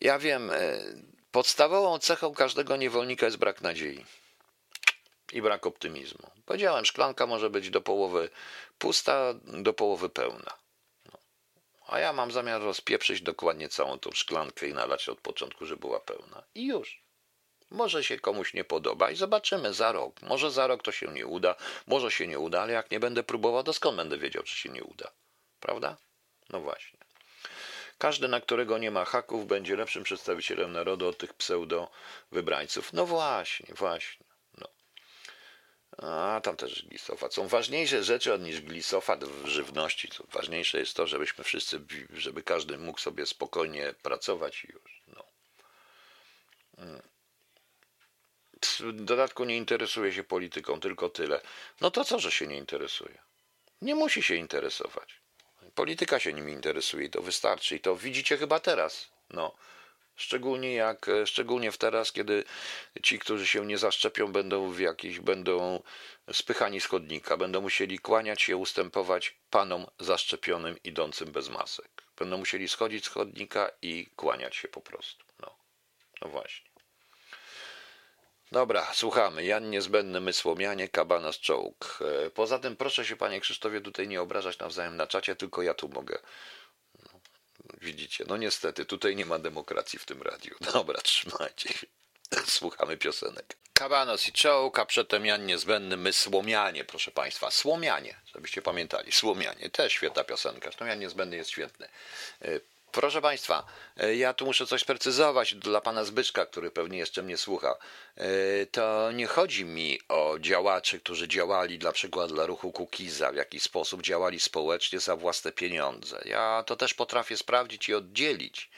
ja wiem, e, podstawową cechą każdego niewolnika jest brak nadziei i brak optymizmu. Powiedziałem, szklanka może być do połowy pusta, do połowy pełna. A ja mam zamiar rozpieprzyć dokładnie całą tą szklankę i nalać od początku, żeby była pełna. I już. Może się komuś nie podoba i zobaczymy za rok. Może za rok to się nie uda, może się nie uda, ale jak nie będę próbował, to skąd będę wiedział, czy się nie uda? Prawda? No właśnie. Każdy, na którego nie ma haków, będzie lepszym przedstawicielem narodu od tych pseudo wybrańców. No właśnie, właśnie. A tam też glisofat. Są ważniejsze rzeczy niż glisofat w żywności. Ważniejsze jest to, żebyśmy wszyscy, żeby każdy mógł sobie spokojnie pracować i już. No. Mm. W dodatku nie interesuje się polityką, tylko tyle. No to co, że się nie interesuje? Nie musi się interesować. Polityka się nimi interesuje i to wystarczy. I to widzicie chyba teraz. No. Szczególnie jak, e, szczególnie w teraz, kiedy ci, którzy się nie zaszczepią, będą w jakiś, będą spychani z chodnika, będą musieli kłaniać się, ustępować panom zaszczepionym idącym bez masek. Będą musieli schodzić z chodnika i kłaniać się po prostu. No, no właśnie. Dobra, słuchamy. Jan Niezbędny, Mysłomianie, Kabanas Czołg. E, poza tym proszę się, panie Krzysztofie, tutaj nie obrażać nawzajem na czacie, tylko ja tu mogę Widzicie, no niestety, tutaj nie ma demokracji w tym radiu. Dobra, trzymajcie się. Słuchamy piosenek. Kabanos i czołg, a przedtem Jan Niezbędny, my Słomianie, proszę Państwa. Słomianie, żebyście pamiętali. Słomianie, też świetna piosenka. Zresztą Jan Niezbędny jest świetny. Y, Proszę Państwa, e, ja tu muszę coś precyzować dla Pana Zbyszka, który pewnie jeszcze mnie słucha. E, to nie chodzi mi o działaczy, którzy działali na przykład dla ruchu Kukiza, w jakiś sposób działali społecznie za własne pieniądze. Ja to też potrafię sprawdzić i oddzielić.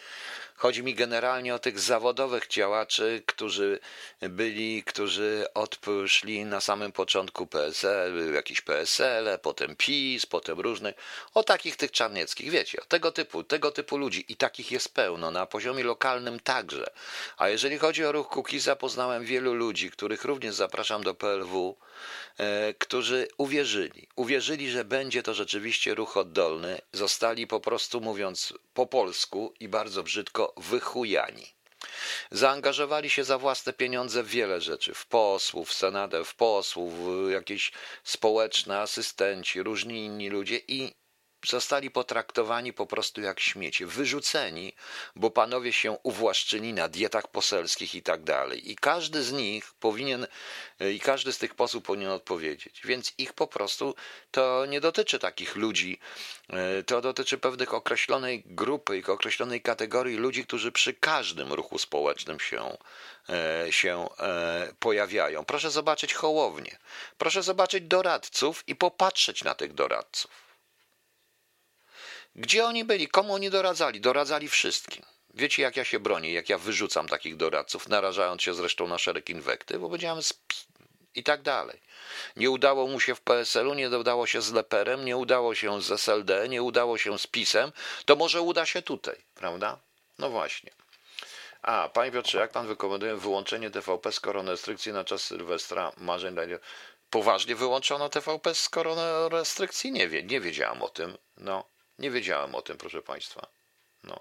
Chodzi mi generalnie o tych zawodowych działaczy, którzy byli, którzy odszli na samym początku PSL, jakieś PSL, potem PiS, potem różne, o takich tych czarnieckich, wiecie, tego typu, tego typu ludzi i takich jest pełno, na poziomie lokalnym także. A jeżeli chodzi o ruch Kukiza, poznałem wielu ludzi, których również zapraszam do PLW, e, którzy uwierzyli, uwierzyli, że będzie to rzeczywiście ruch oddolny, zostali po prostu mówiąc po polsku i bardzo brzydko wychujani. Zaangażowali się za własne pieniądze w wiele rzeczy, w posłów, w senadę, w posłów, w jakieś społeczne asystenci, różni inni ludzie i zostali potraktowani po prostu jak śmiecie, wyrzuceni, bo panowie się uwłaszczyli na dietach poselskich i tak dalej. I każdy z nich powinien, i każdy z tych posłów powinien odpowiedzieć. Więc ich po prostu to nie dotyczy takich ludzi, e, to dotyczy pewnych określonej grupy i określonej kategorii ludzi, którzy przy każdym ruchu społecznym się, e, się e, pojawiają. Proszę zobaczyć hołownię, proszę zobaczyć doradców i popatrzeć na tych doradców. Gdzie oni byli? Komu oni doradzali? Doradzali wszystkim. Wiecie, jak ja się bronię, jak ja wyrzucam takich doradców, narażając się zresztą na szereg inwektyw, bo powiedziałem, i tak dalej. Nie udało mu się w PSL-u, nie udało się z Leperem, nie udało się z SLD, nie udało się z PiSem, to może uda się tutaj, prawda? No właśnie. A, panie Piotrze, jak pan wykomenduje wyłączenie TVP z koronarestrykcji na czas Sylwestra marzeń dla Poważnie wyłączono TVP z koronarestrykcji? Nie, wie, nie wiedziałam o tym. No, nie wiedziałem o tym, proszę państwa. No.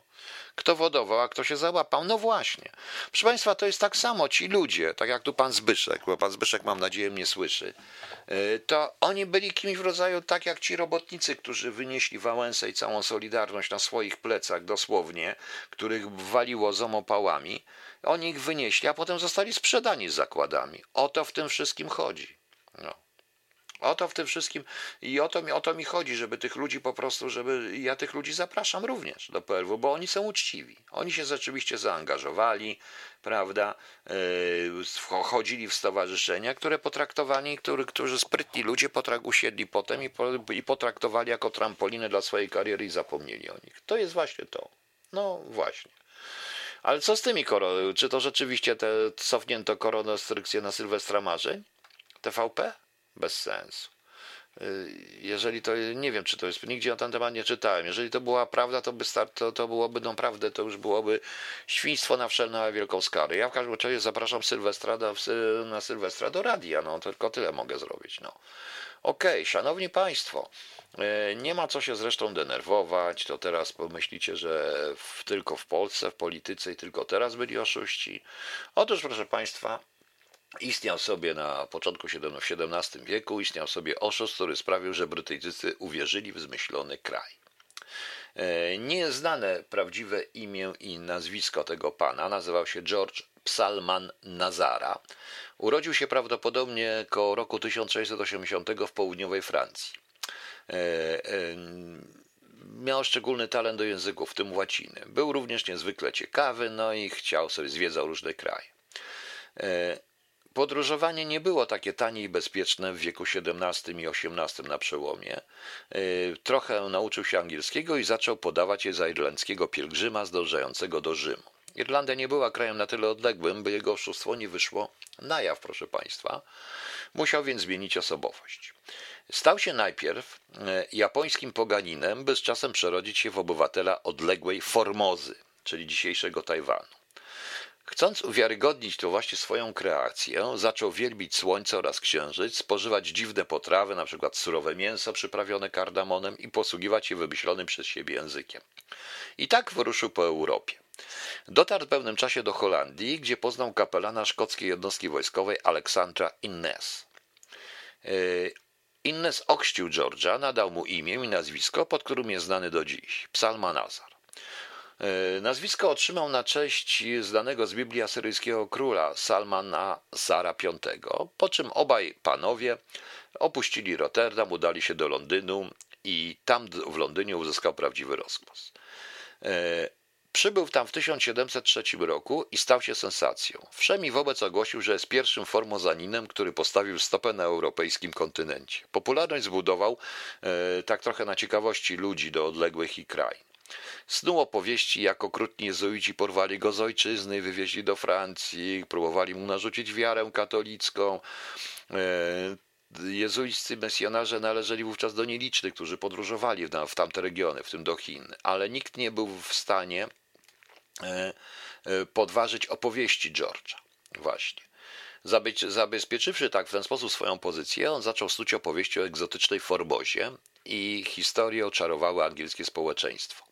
Kto wodował, a kto się załapał? No właśnie. Proszę Państwa, to jest tak samo. Ci ludzie, tak jak tu pan Zbyszek, bo pan Zbyszek mam nadzieję mnie słyszy, y, to oni byli kimś w rodzaju tak jak ci robotnicy, którzy wynieśli Wałęsę i całą Solidarność na swoich plecach dosłownie, których waliło zomopałami. Oni ich wynieśli, a potem zostali sprzedani z zakładami. O to w tym wszystkim chodzi. O to w tym wszystkim i o to, o to mi chodzi, żeby tych ludzi po prostu, żeby ja tych ludzi zapraszam również do PRW, bo oni są uczciwi. Oni się rzeczywiście zaangażowali, prawda? Yy, chodzili w stowarzyszenia, które potraktowali, który, którzy sprytni ludzie potrak, usiedli potem i, po, i potraktowali jako trampolinę dla swojej kariery i zapomnieli o nich. To jest właśnie to. No właśnie. Ale co z tymi koronami? Czy to rzeczywiście te cofnięto koronarestrykcje na Sylwestra Marzeń? TVP? Bez sensu. Y, jeżeli to, nie wiem, czy to jest, nigdzie na ten temat nie czytałem. Jeżeli to była prawda, to, by start, to, to byłoby naprawdę, to już byłoby świństwo na wszelką wielką skalę. Ja w każdym razie zapraszam Sylwestra do, na Sylwestra do radia, no tylko tyle mogę zrobić, no. Okej, okay, szanowni państwo, y, nie ma co się zresztą denerwować, to teraz pomyślicie, że w, tylko w Polsce, w polityce i tylko teraz byli oszuści. Otóż, proszę państwa, Istniał sobie na początku XVII wieku, istniał sobie oszust, który sprawił, że Brytyjczycy uwierzyli w zmyślony kraj. E, Nieznane prawdziwe imię i nazwisko tego pana nazywał się George Psalman Nazara. Urodził się prawdopodobnie koło roku 1680 w południowej Francji. E, e, miał szczególny talent do języków, w tym łaciny. Był również niezwykle ciekawy, no i chciał sobie zwiedzał różne kraje. Podróżowanie nie było takie tanie i bezpieczne w wieku XVII i XVIII na przełomie. Y, trochę nauczył się angielskiego i zaczął podawać je za irlandzkiego pielgrzyma zdążającego do Rzymu. Irlandia nie była krajem na tyle odległym, by jego oszustwo nie wyszło na jaw, proszę Państwa. Musiał więc zmienić osobowość. Stał się najpierw y, japońskim poganinem, by z czasem przerodzić się w obywatela odległej Formozy, czyli dzisiejszego Tajwanu. Chcąc uwiarygodnić to właśnie swoją kreację, zaczął wielbić słońce oraz księżyc, spożywać dziwne potrawy, np. surowe mięso przyprawione kardamonem i posługiwać się wymyślonym przez siebie językiem. I tak wyruszył po Europie. Dotarł w pewnym czasie do Holandii, gdzie poznał kapelana szkockiej jednostki wojskowej Aleksandra Innes. E, Innes okścił George'a, nadał mu imię i nazwisko, pod którym jest znany do dziś Psalmanazar. E, nazwisko otrzymał na cześć znanego z Biblii asyryjskiego króla Salmana Zara V, po czym obaj panowie opuścili Rotterdam, udali się do Londynu i tam w Londynie uzyskał prawdziwy rozgłos. E, przybył tam w 1703 roku i stał się sensacją. Wszemi wobec ogłosił, że jest pierwszym formozaninem, który postawił stopę na europejskim kontynencie. Popularność zbudował e, tak trochę na ciekawości ludzi do odległych i krain. Snuł opowieści, jak okrutni jezuici porwali go z ojczyzny, wywieźli do Francji, próbowali mu narzucić wiarę katolicką. E, jezuiccy misjonarze należeli wówczas do nielicznych, którzy podróżowali w tamte regiony, w tym do Chin, ale nikt nie był w stanie e, e, podważyć opowieści George'a. Właśnie. Zabezpieczywszy tak w ten sposób swoją pozycję, on zaczął snuć opowieści o egzotycznej Forbozie i historie oczarowały angielskie społeczeństwo.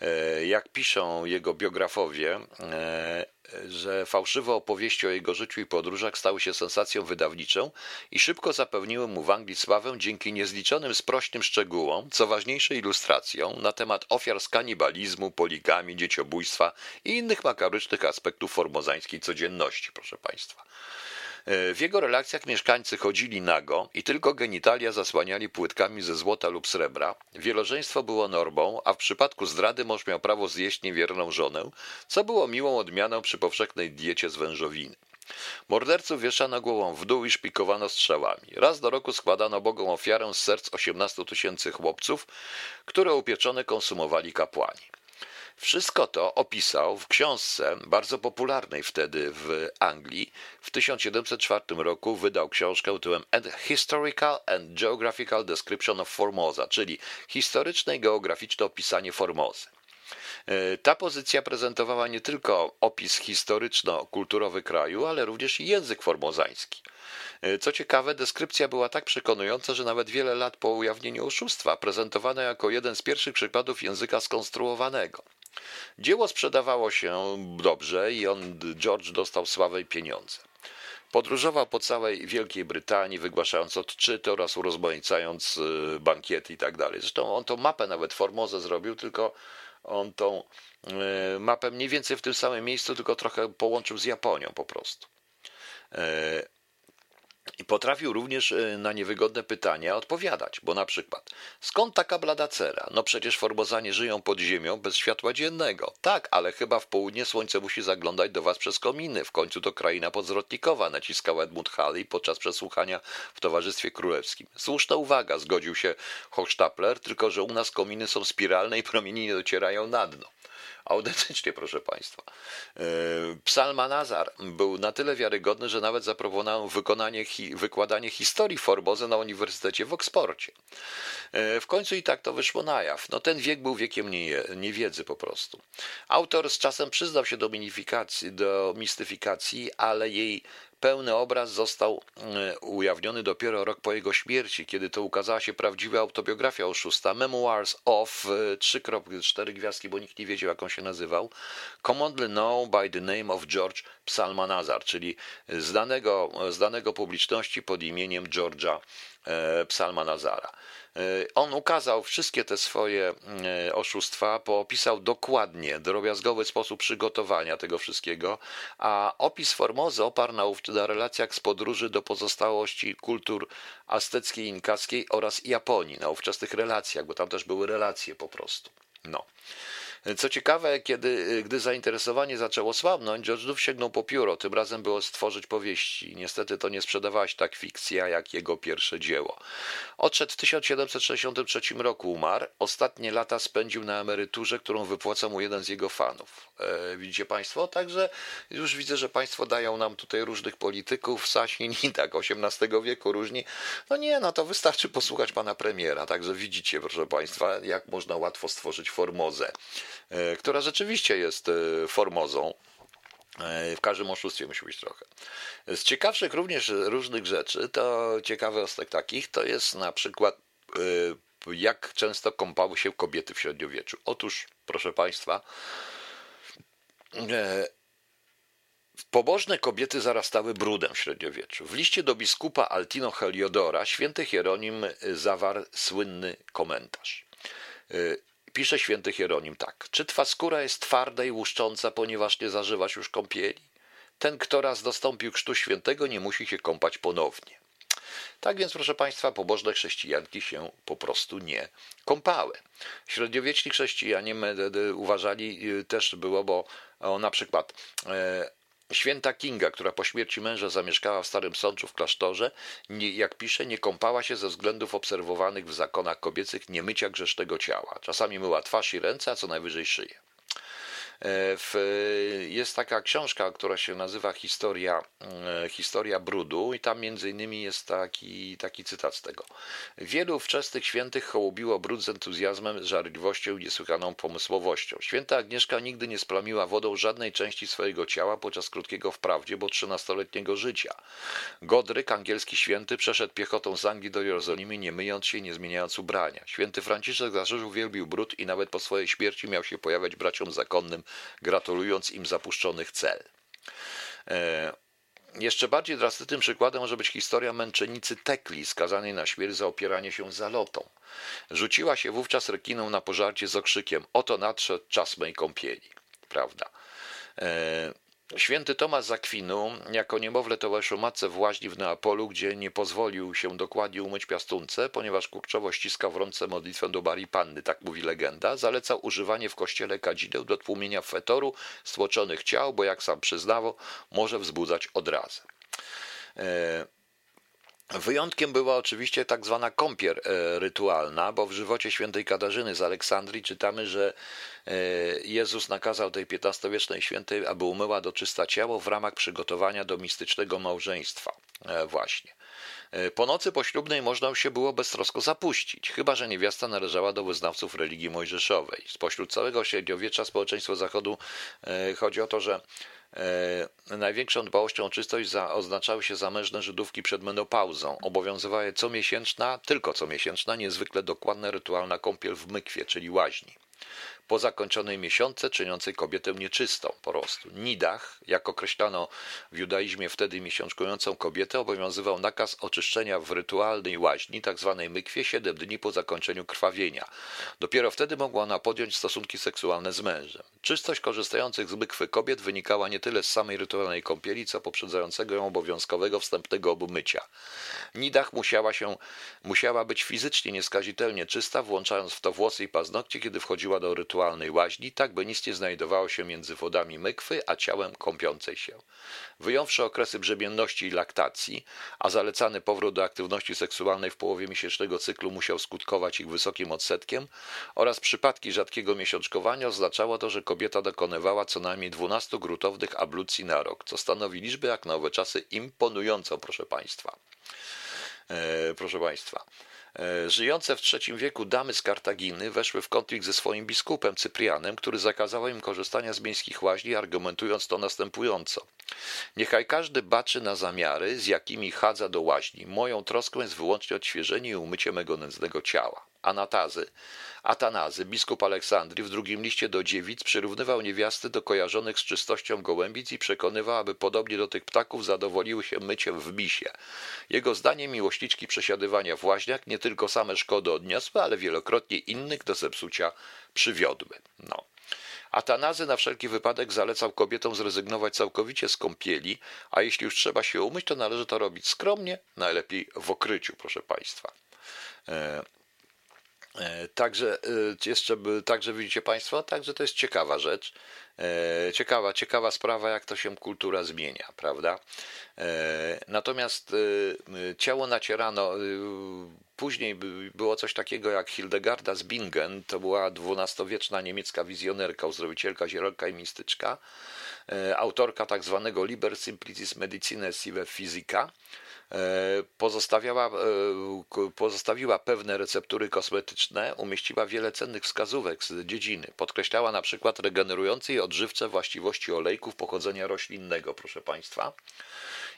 E, jak piszą jego biografowie, e, że fałszywe opowieści o jego życiu i podróżach stały się sensacją wydawniczą i szybko zapewniły mu w Anglii sławę dzięki niezliczonym sprośnym szczegółom, co ważniejsze ilustracjom na temat ofiar z kanibalizmu, poligami, dzieciobójstwa i innych makabrycznych aspektów formozańskiej codzienności, proszę Państwa. W jego relacjach mieszkańcy chodzili nago i tylko genitalia zasłaniali płytkami ze złota lub srebra. Wielożeństwo było normą, a w przypadku zdrady mąż miał prawo zjeść niewierną żonę, co było miłą odmianą przy powszechnej diecie z wężowiny. Morderców wieszano głową w dół i szpikowano strzałami. Raz do roku składano Bogom ofiarę z serc 18 tysięcy chłopców, które upieczone konsumowali kapłani. Wszystko to opisał w książce bardzo popularnej wtedy w Anglii. W 1704 roku wydał książkę tytułem Historical and Geographical Description of Formosa, czyli historyczne i geograficzne opisanie Formozy. E, ta pozycja prezentowała nie tylko opis historyczno-kulturowy kraju, ale również język formozański. E, co ciekawe, deskrypcja była tak przekonująca, że nawet wiele lat po ujawnieniu oszustwa prezentowano jako jeden z pierwszych przykładów języka skonstruowanego. Dzieło sprzedawało się dobrze i on, George, dostał sławę i pieniądze. Podróżował po całej Wielkiej Brytanii, wygłaszając odczyty oraz urozmaicając e, bankiety i tak dalej. Zresztą on tą mapę nawet Formozę zrobił, tylko on tą e, mapę mniej więcej w tym samym miejscu, tylko trochę połączył z Japonią po prostu. I potrafił również e, na niewygodne pytania odpowiadać, bo na przykład, skąd taka blada cera? No przecież Formozanie żyją pod ziemią bez światła dziennego. Tak, ale chyba w południe słońce musi zaglądać do was przez kominy. W końcu to kraina podzwrotnikowa, naciskał Edmund Halley podczas przesłuchania w Towarzystwie Królewskim. Słuszna uwaga, zgodził się Hochstapler, tylko że u nas kominy są spiralne i promienie nie docierają na dno. Autentycznie, proszę Państwa. E, Psalmanazar był na tyle wiarygodny, że nawet zaproponował wykonanie, wykładanie historii Formozy na Uniwersytecie w Oksfordzie. E, w końcu i tak to wyszło na jaw. No ten wiek był wiekiem nie, niewiedzy po prostu. Autor z czasem przyznał się do, do mistyfikacji, ale jej Pełny obraz został e, ujawniony dopiero rok po jego śmierci, kiedy to ukazała się prawdziwa autobiografia oszusta Memoirs of 3.4 e, gwiazdki, bo nikt nie wiedział jak on się nazywał. Commonly known by the name of George Psalmanazar, czyli znanego, znanego publiczności pod imieniem George'a e, Psalmanazara. E, on ukazał wszystkie te swoje e, oszustwa, poopisał dokładnie, drobiazgowy sposób przygotowania tego wszystkiego, a opis Formozy oparł na relacjach z podróży do pozostałości kultur azteckiej, inkaskiej oraz Japonii, na ówczesnych relacjach, bo tam też były relacje po prostu. No. Co ciekawe, kiedy, gdy zainteresowanie zaczęło słabnąć, George Duff sięgnął po pióro. Tym razem było stworzyć powieści. Niestety to nie sprzedawała się tak fikcja, jak jego pierwsze dzieło. Odszedł w 1763 roku, umarł. Ostatnie lata spędził na emeryturze, którą wypłacał mu jeden z jego fanów. E, widzicie Państwo? Także już widzę, że Państwo dają nam tutaj różnych polityków, Sasin i tak XVIII wieku różni. No nie, no to wystarczy posłuchać pana premiera. Także widzicie, proszę Państwa, jak można łatwo stworzyć formozę. E, która rzeczywiście jest e, formozą. E, w każdym oszustwie musi być trochę. Z ciekawszych również różnych rzeczy, to ciekawy aspekt takich, to jest na przykład jak często kąpały się kobiety w średniowieczu. Otóż, proszę Państwa, Pobożne kobiety zarastały brudem w średniowieczu. W liście do biskupa Altino Heliodora święty Hieronim zawarł słynny komentarz. Pisze święty Hieronim tak. Czy twa skóra jest twarda i łuszcząca, ponieważ nie zażywasz już kąpieli? Ten, kto raz dostąpił chrztu świętego, nie musi się kąpać ponownie. Tak więc, proszę Państwa, pobożne chrześcijanki się po prostu nie kąpały. Średniowieczni chrześcijanie uważali y, też było, bo na przykład e, Święta Kinga, która po śmierci męża zamieszkała w Starym Sączu w klasztorze, nie, jak pisze, nie kąpała się ze względów obserwowanych w zakonach kobiecych niemycia grzesznego ciała. Czasami myła twarz i ręce, a co najwyżej szyję. E, w, jest taka książka, która się nazywa Historia, e, Historia Brudu i tam między innymi jest taki, taki cytat z tego. Wielu wczesnych świętych hołubiło brud z entuzjazmem, żarliwością i niesłychaną pomysłowością. Święta Agnieszka nigdy nie splamiła wodą żadnej części swojego ciała podczas krótkiego wprawdzie, bo trzynastoletniego życia. Godryk, angielski święty, przeszedł piechotą z Anglii do Jerozolimy, nie myjąc się i nie zmieniając ubrania. Święty Franciszek zażył wielbił brud i nawet po swojej śmierci miał się pojawiać braciom zakonnym gratulując im zapuszczonych cel. E, jeszcze bardziej drastycznym przykładem może być historia męczennicy Tekli, skazanej na śmierć za opieranie się zalotą. Rzuciła się wówczas rekiną na pożarcie z okrzykiem: Oto nadszedł czas mej kąpieli. Prawda. E, Święty Tomasz Zakwinu jako niemowlę towarzyszył matce w łaźni w Neapolu, gdzie nie pozwolił się dokładnie umyć piastunce, ponieważ kurczowo ściskał w rące modlitwę do Marii Panny, tak mówi legenda. Zalecał używanie w kościele kadzideł do tłumienia fetoru stłoczonych ciał, bo jak sam przyznawał, może wzbudzać odrazę. Wyjątkiem była oczywiście tak zwana kąpiel e, rytualna, bo w żywocie świętej Katarzyny z Aleksandrii czytamy, że e, Jezus nakazał tej XV-wiecznej świętej, aby umyła do czysta ciało w ramach przygotowania do mistycznego małżeństwa. E, właśnie. Po nocy poślubnej można się było beztrosko zapuścić, chyba że niewiasta należała do wyznawców religii mojżeszowej. Spośród całego średniowiecza społeczeństwo Zachodu chodzi o to, że największą dbałością o czystość za, oznaczały się zamężne Żydówki przed menopauzą. Obowiązywała je comiesięczna, tylko comiesięczna, niezwykle dokładna rytualna kąpiel w mykwie, czyli łaźni po zakończonej miesiące, czyniącej kobietę nieczystą po prostu. Nidach, jak określano w judaizmie wtedy miesiączkującą kobietę, obowiązywał nakaz oczyszczenia w rytualnej łaźni, tzw. Tak mykwie, 7 dni po zakończeniu krwawienia. Dopiero wtedy mogła ona podjąć stosunki seksualne z mężem. Czystość korzystających z mykwy kobiet wynikała nie tyle z samej rytualnej kąpieli, co poprzedzającego ją obowiązkowego wstępnego obmycia. Nidach musiała, się, musiała być fizycznie nieskazitelnie czysta, włączając w to włosy i paznokcie, kiedy wchodziła do rytualnej łaźni, tak by nic nie znajdowało się między wodami mykwy a ciałem kąpiącej się. Wyjąwszy okresy brzemienności i laktacji, a zalecany powrót do aktywności seksualnej w połowie miesięcznego cyklu musiał skutkować ich wysokim odsetkiem, oraz przypadki rzadkiego miesiączkowania oznaczało to, że kobieta dokonywała co najmniej 12 grutownych ablucji na rok, co stanowi liczbę jak na owe czasy imponującą, proszę Państwa. E, proszę Państwa. E, żyjące w III wieku damy z Kartaginy weszły w konflikt ze swoim biskupem Cyprianem, który zakazał im korzystania z miejskich łaźni, argumentując to następująco. Niechaj każdy baczy na zamiary, z jakimi chadza do łaźni. Moją troską jest wyłącznie odświeżenie i umycie mego nędznego ciała. Anatazy, Atanazy, biskup Aleksandrii w drugim liście do dziewic przyrównywał niewiasty do kojarzonych z czystością gołębic i przekonywał, aby podobnie do tych ptaków zadowoliły się myciem w misie. Jego zdaniem miłośniczki przesiadywania w łaźniach nie tylko same szkody odniosły, ale wielokrotnie innych do zepsucia przywiodły. No. Atanazy na wszelki wypadek zalecał kobietom zrezygnować całkowicie z kąpieli, a jeśli już trzeba się umyć, to należy to robić skromnie, najlepiej w okryciu, proszę Państwa. E, także e, jeszcze, także widzicie Państwo, także to jest ciekawa rzecz. E, ciekawa, ciekawa sprawa, jak to się kultura zmienia, prawda? Natomiast ciało nacierano. Później było coś takiego jak Hildegarda z Bingen, to była dwunastowieczna niemiecka wizjonerka, uzdrowicielka, zierolka i mistyczka, autorka tak zwanego Liber Simplicis Medicinae Sive Physica, pozostawiała, e, pozostawiła pewne receptury kosmetyczne, umieściła wiele cennych wskazówek z dziedziny. Podkreślała na przykład regenerujące i odżywcze właściwości olejków pochodzenia roślinnego, proszę Państwa,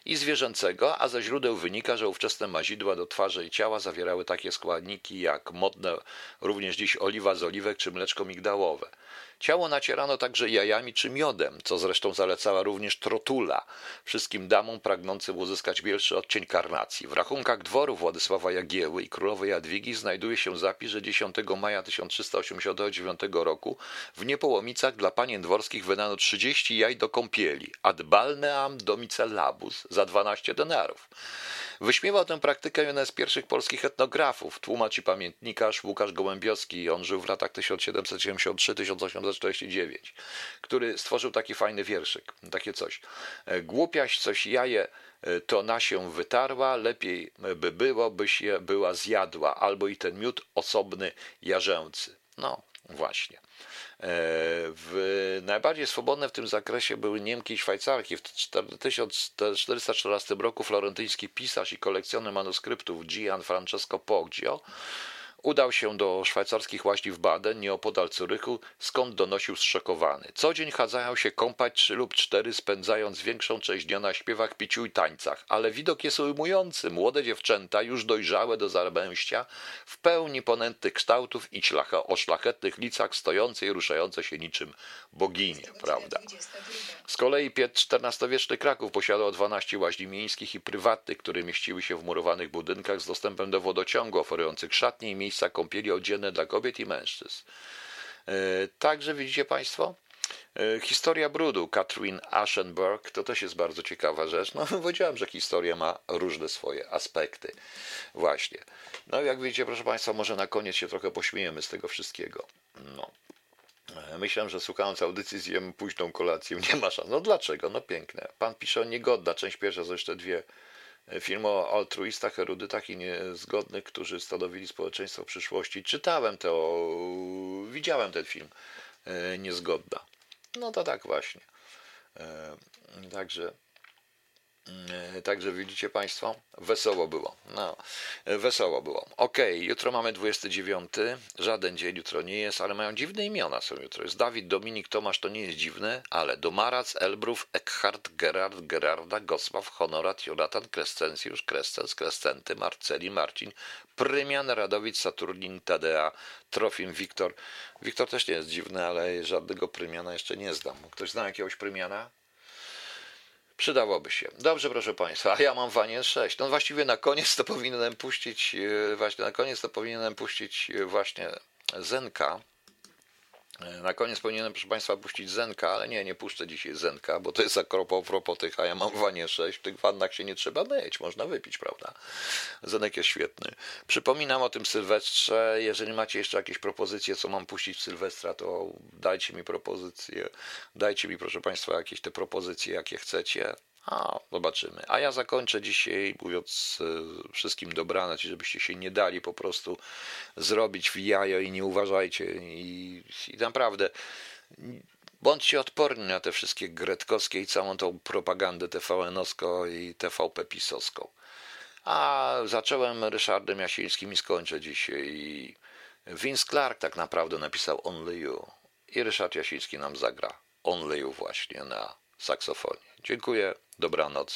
i zwierzęcego, a ze źródeł wynika, że ówczesne mazidła do twarzy i ciała zawierały takie składniki jak modne również dziś oliwa z oliwek czy mleczko migdałowe. Ciało nacierano także jajami czy miodem, co zresztą zalecała również Trotula, wszystkim damom pragnącym uzyskać większy odcień karnacji. W rachunkach dworu Władysława Jagieły i królowej Jadwigi znajduje się zapis, że 10 maja 1389 roku w Niepołomicach dla panien dworskich wydano 30 jaj do kąpieli, ad balneam domicellabus za 12 denarów. Wyśmiewał tę praktykę jeden z pierwszych polskich etnografów, tłumacz i pamiętnikarz Łukasz Gołębiowski. On żył w latach 1773-1849, który stworzył taki fajny wierszyk, takie coś. Głupiaś coś jaje e, to na się wytarła, lepiej by było, byś je była zjadła, albo i ten miód osobny jarzęcy. No, właśnie. E, w, najbardziej swobodne w tym zakresie były Niemki i Szwajcarki. W 1414 roku florentyński pisarz i kolekcjoner manuskryptów Gian Francesco Poggio Udał się do szwajcarskich łaźni w Baden, nieopodal Curychu, skąd donosił zszokowany. Co dzień chadzają się kąpać trzy lub cztery, spędzając większą część dnia na śpiewach, piciu i tańcach. Ale widok jest ujmujący. Młode dziewczęta, już dojrzałe do zabęścia, w pełni ponętych kształtów i szlacha, o szlachetnych licach, stojące i ruszające się niczym boginie, prawda? Z kolei XIV-wieczny Kraków posiadał 12 łaźni miejskich i prywatnych, które mieściły się w murowanych budynkach z dostępem do wodociągu, oferujących szatnie i miejsca kąpieli oddzielne dla kobiet i mężczyzn. E, także widzicie Państwo, e, Historia brudu Katrin Aschenberg to też jest bardzo ciekawa rzecz. No, powiedziałem, że historia ma różne swoje aspekty. Właśnie. No, jak widzicie, proszę Państwa, może na koniec się trochę pośmiejemy z tego wszystkiego. No. E, myślałem, że słuchając audycji zjem późną kolację. Nie ma szans. No dlaczego? No piękne. Pan pisze o niegodna, część pierwsza, zresztą dwie Film o altruistach, erudytach i niezgodnych, którzy stanowili społeczeństwo przyszłości. Czytałem to, widziałem ten film. E, niezgodna. No to tak właśnie. E, także także widzicie Państwo, wesoło było. No, wesoło było. Ok, jutro mamy 29. Żaden dzień jutro nie jest, ale mają dziwne imiona są jutro. Jest Dawid, Dominik, Tomasz, to nie jest dziwne, ale Domarac, Elbrów, Eckhart, Gerard, Gerarda, Gosław, Honorat, Jonatan, Krescencjusz, Krescens, Krescenty, Marceli, Marcin, Prymian, Radowicz, Saturnin, Tadea, Trofim, Wiktor. Wiktor też nie jest dziwny, ale żadnego Prymiana jeszcze nie znam. Ktoś zna jakiegoś Prymiana? Przydałoby się. Dobrze, proszę Państwa, a ja mam Wanie 6. No właściwie na koniec to powinienem puścić, e, właśnie na koniec to powinienem puścić e, właśnie Zenka, na koniec powinienem, proszę Państwa, puścić Zenka, ale nie, nie puszczę dzisiaj Zenka, bo to jest akropo tych, a ja mam wanie 6. W tych wannach się nie trzeba myć, można wypić, prawda? Zenek jest świetny. Przypominam o tym Sylwestrze. Jeżeli macie jeszcze jakieś propozycje, co mam puścić w Sylwestra, to dajcie mi propozycje. Dajcie mi, proszę Państwa, jakieś te propozycje, jakie chcecie. A, zobaczymy. A ja zakończę dzisiaj mówiąc e, wszystkim dobranoc, żebyście się nie dali po prostu zrobić w jajo i nie uważajcie. I, i naprawdę bądźcie odporni na te wszystkie gretkowskie i całą tą propagandę TVN-owską i TVP-pisowską. A zacząłem Ryszardem Jasińskim i skończę dzisiaj. Vince Clark tak naprawdę napisał Only You. I Ryszard Jasiński nam zagra Only You właśnie na saksofonie. Dziękuję, dobranoc,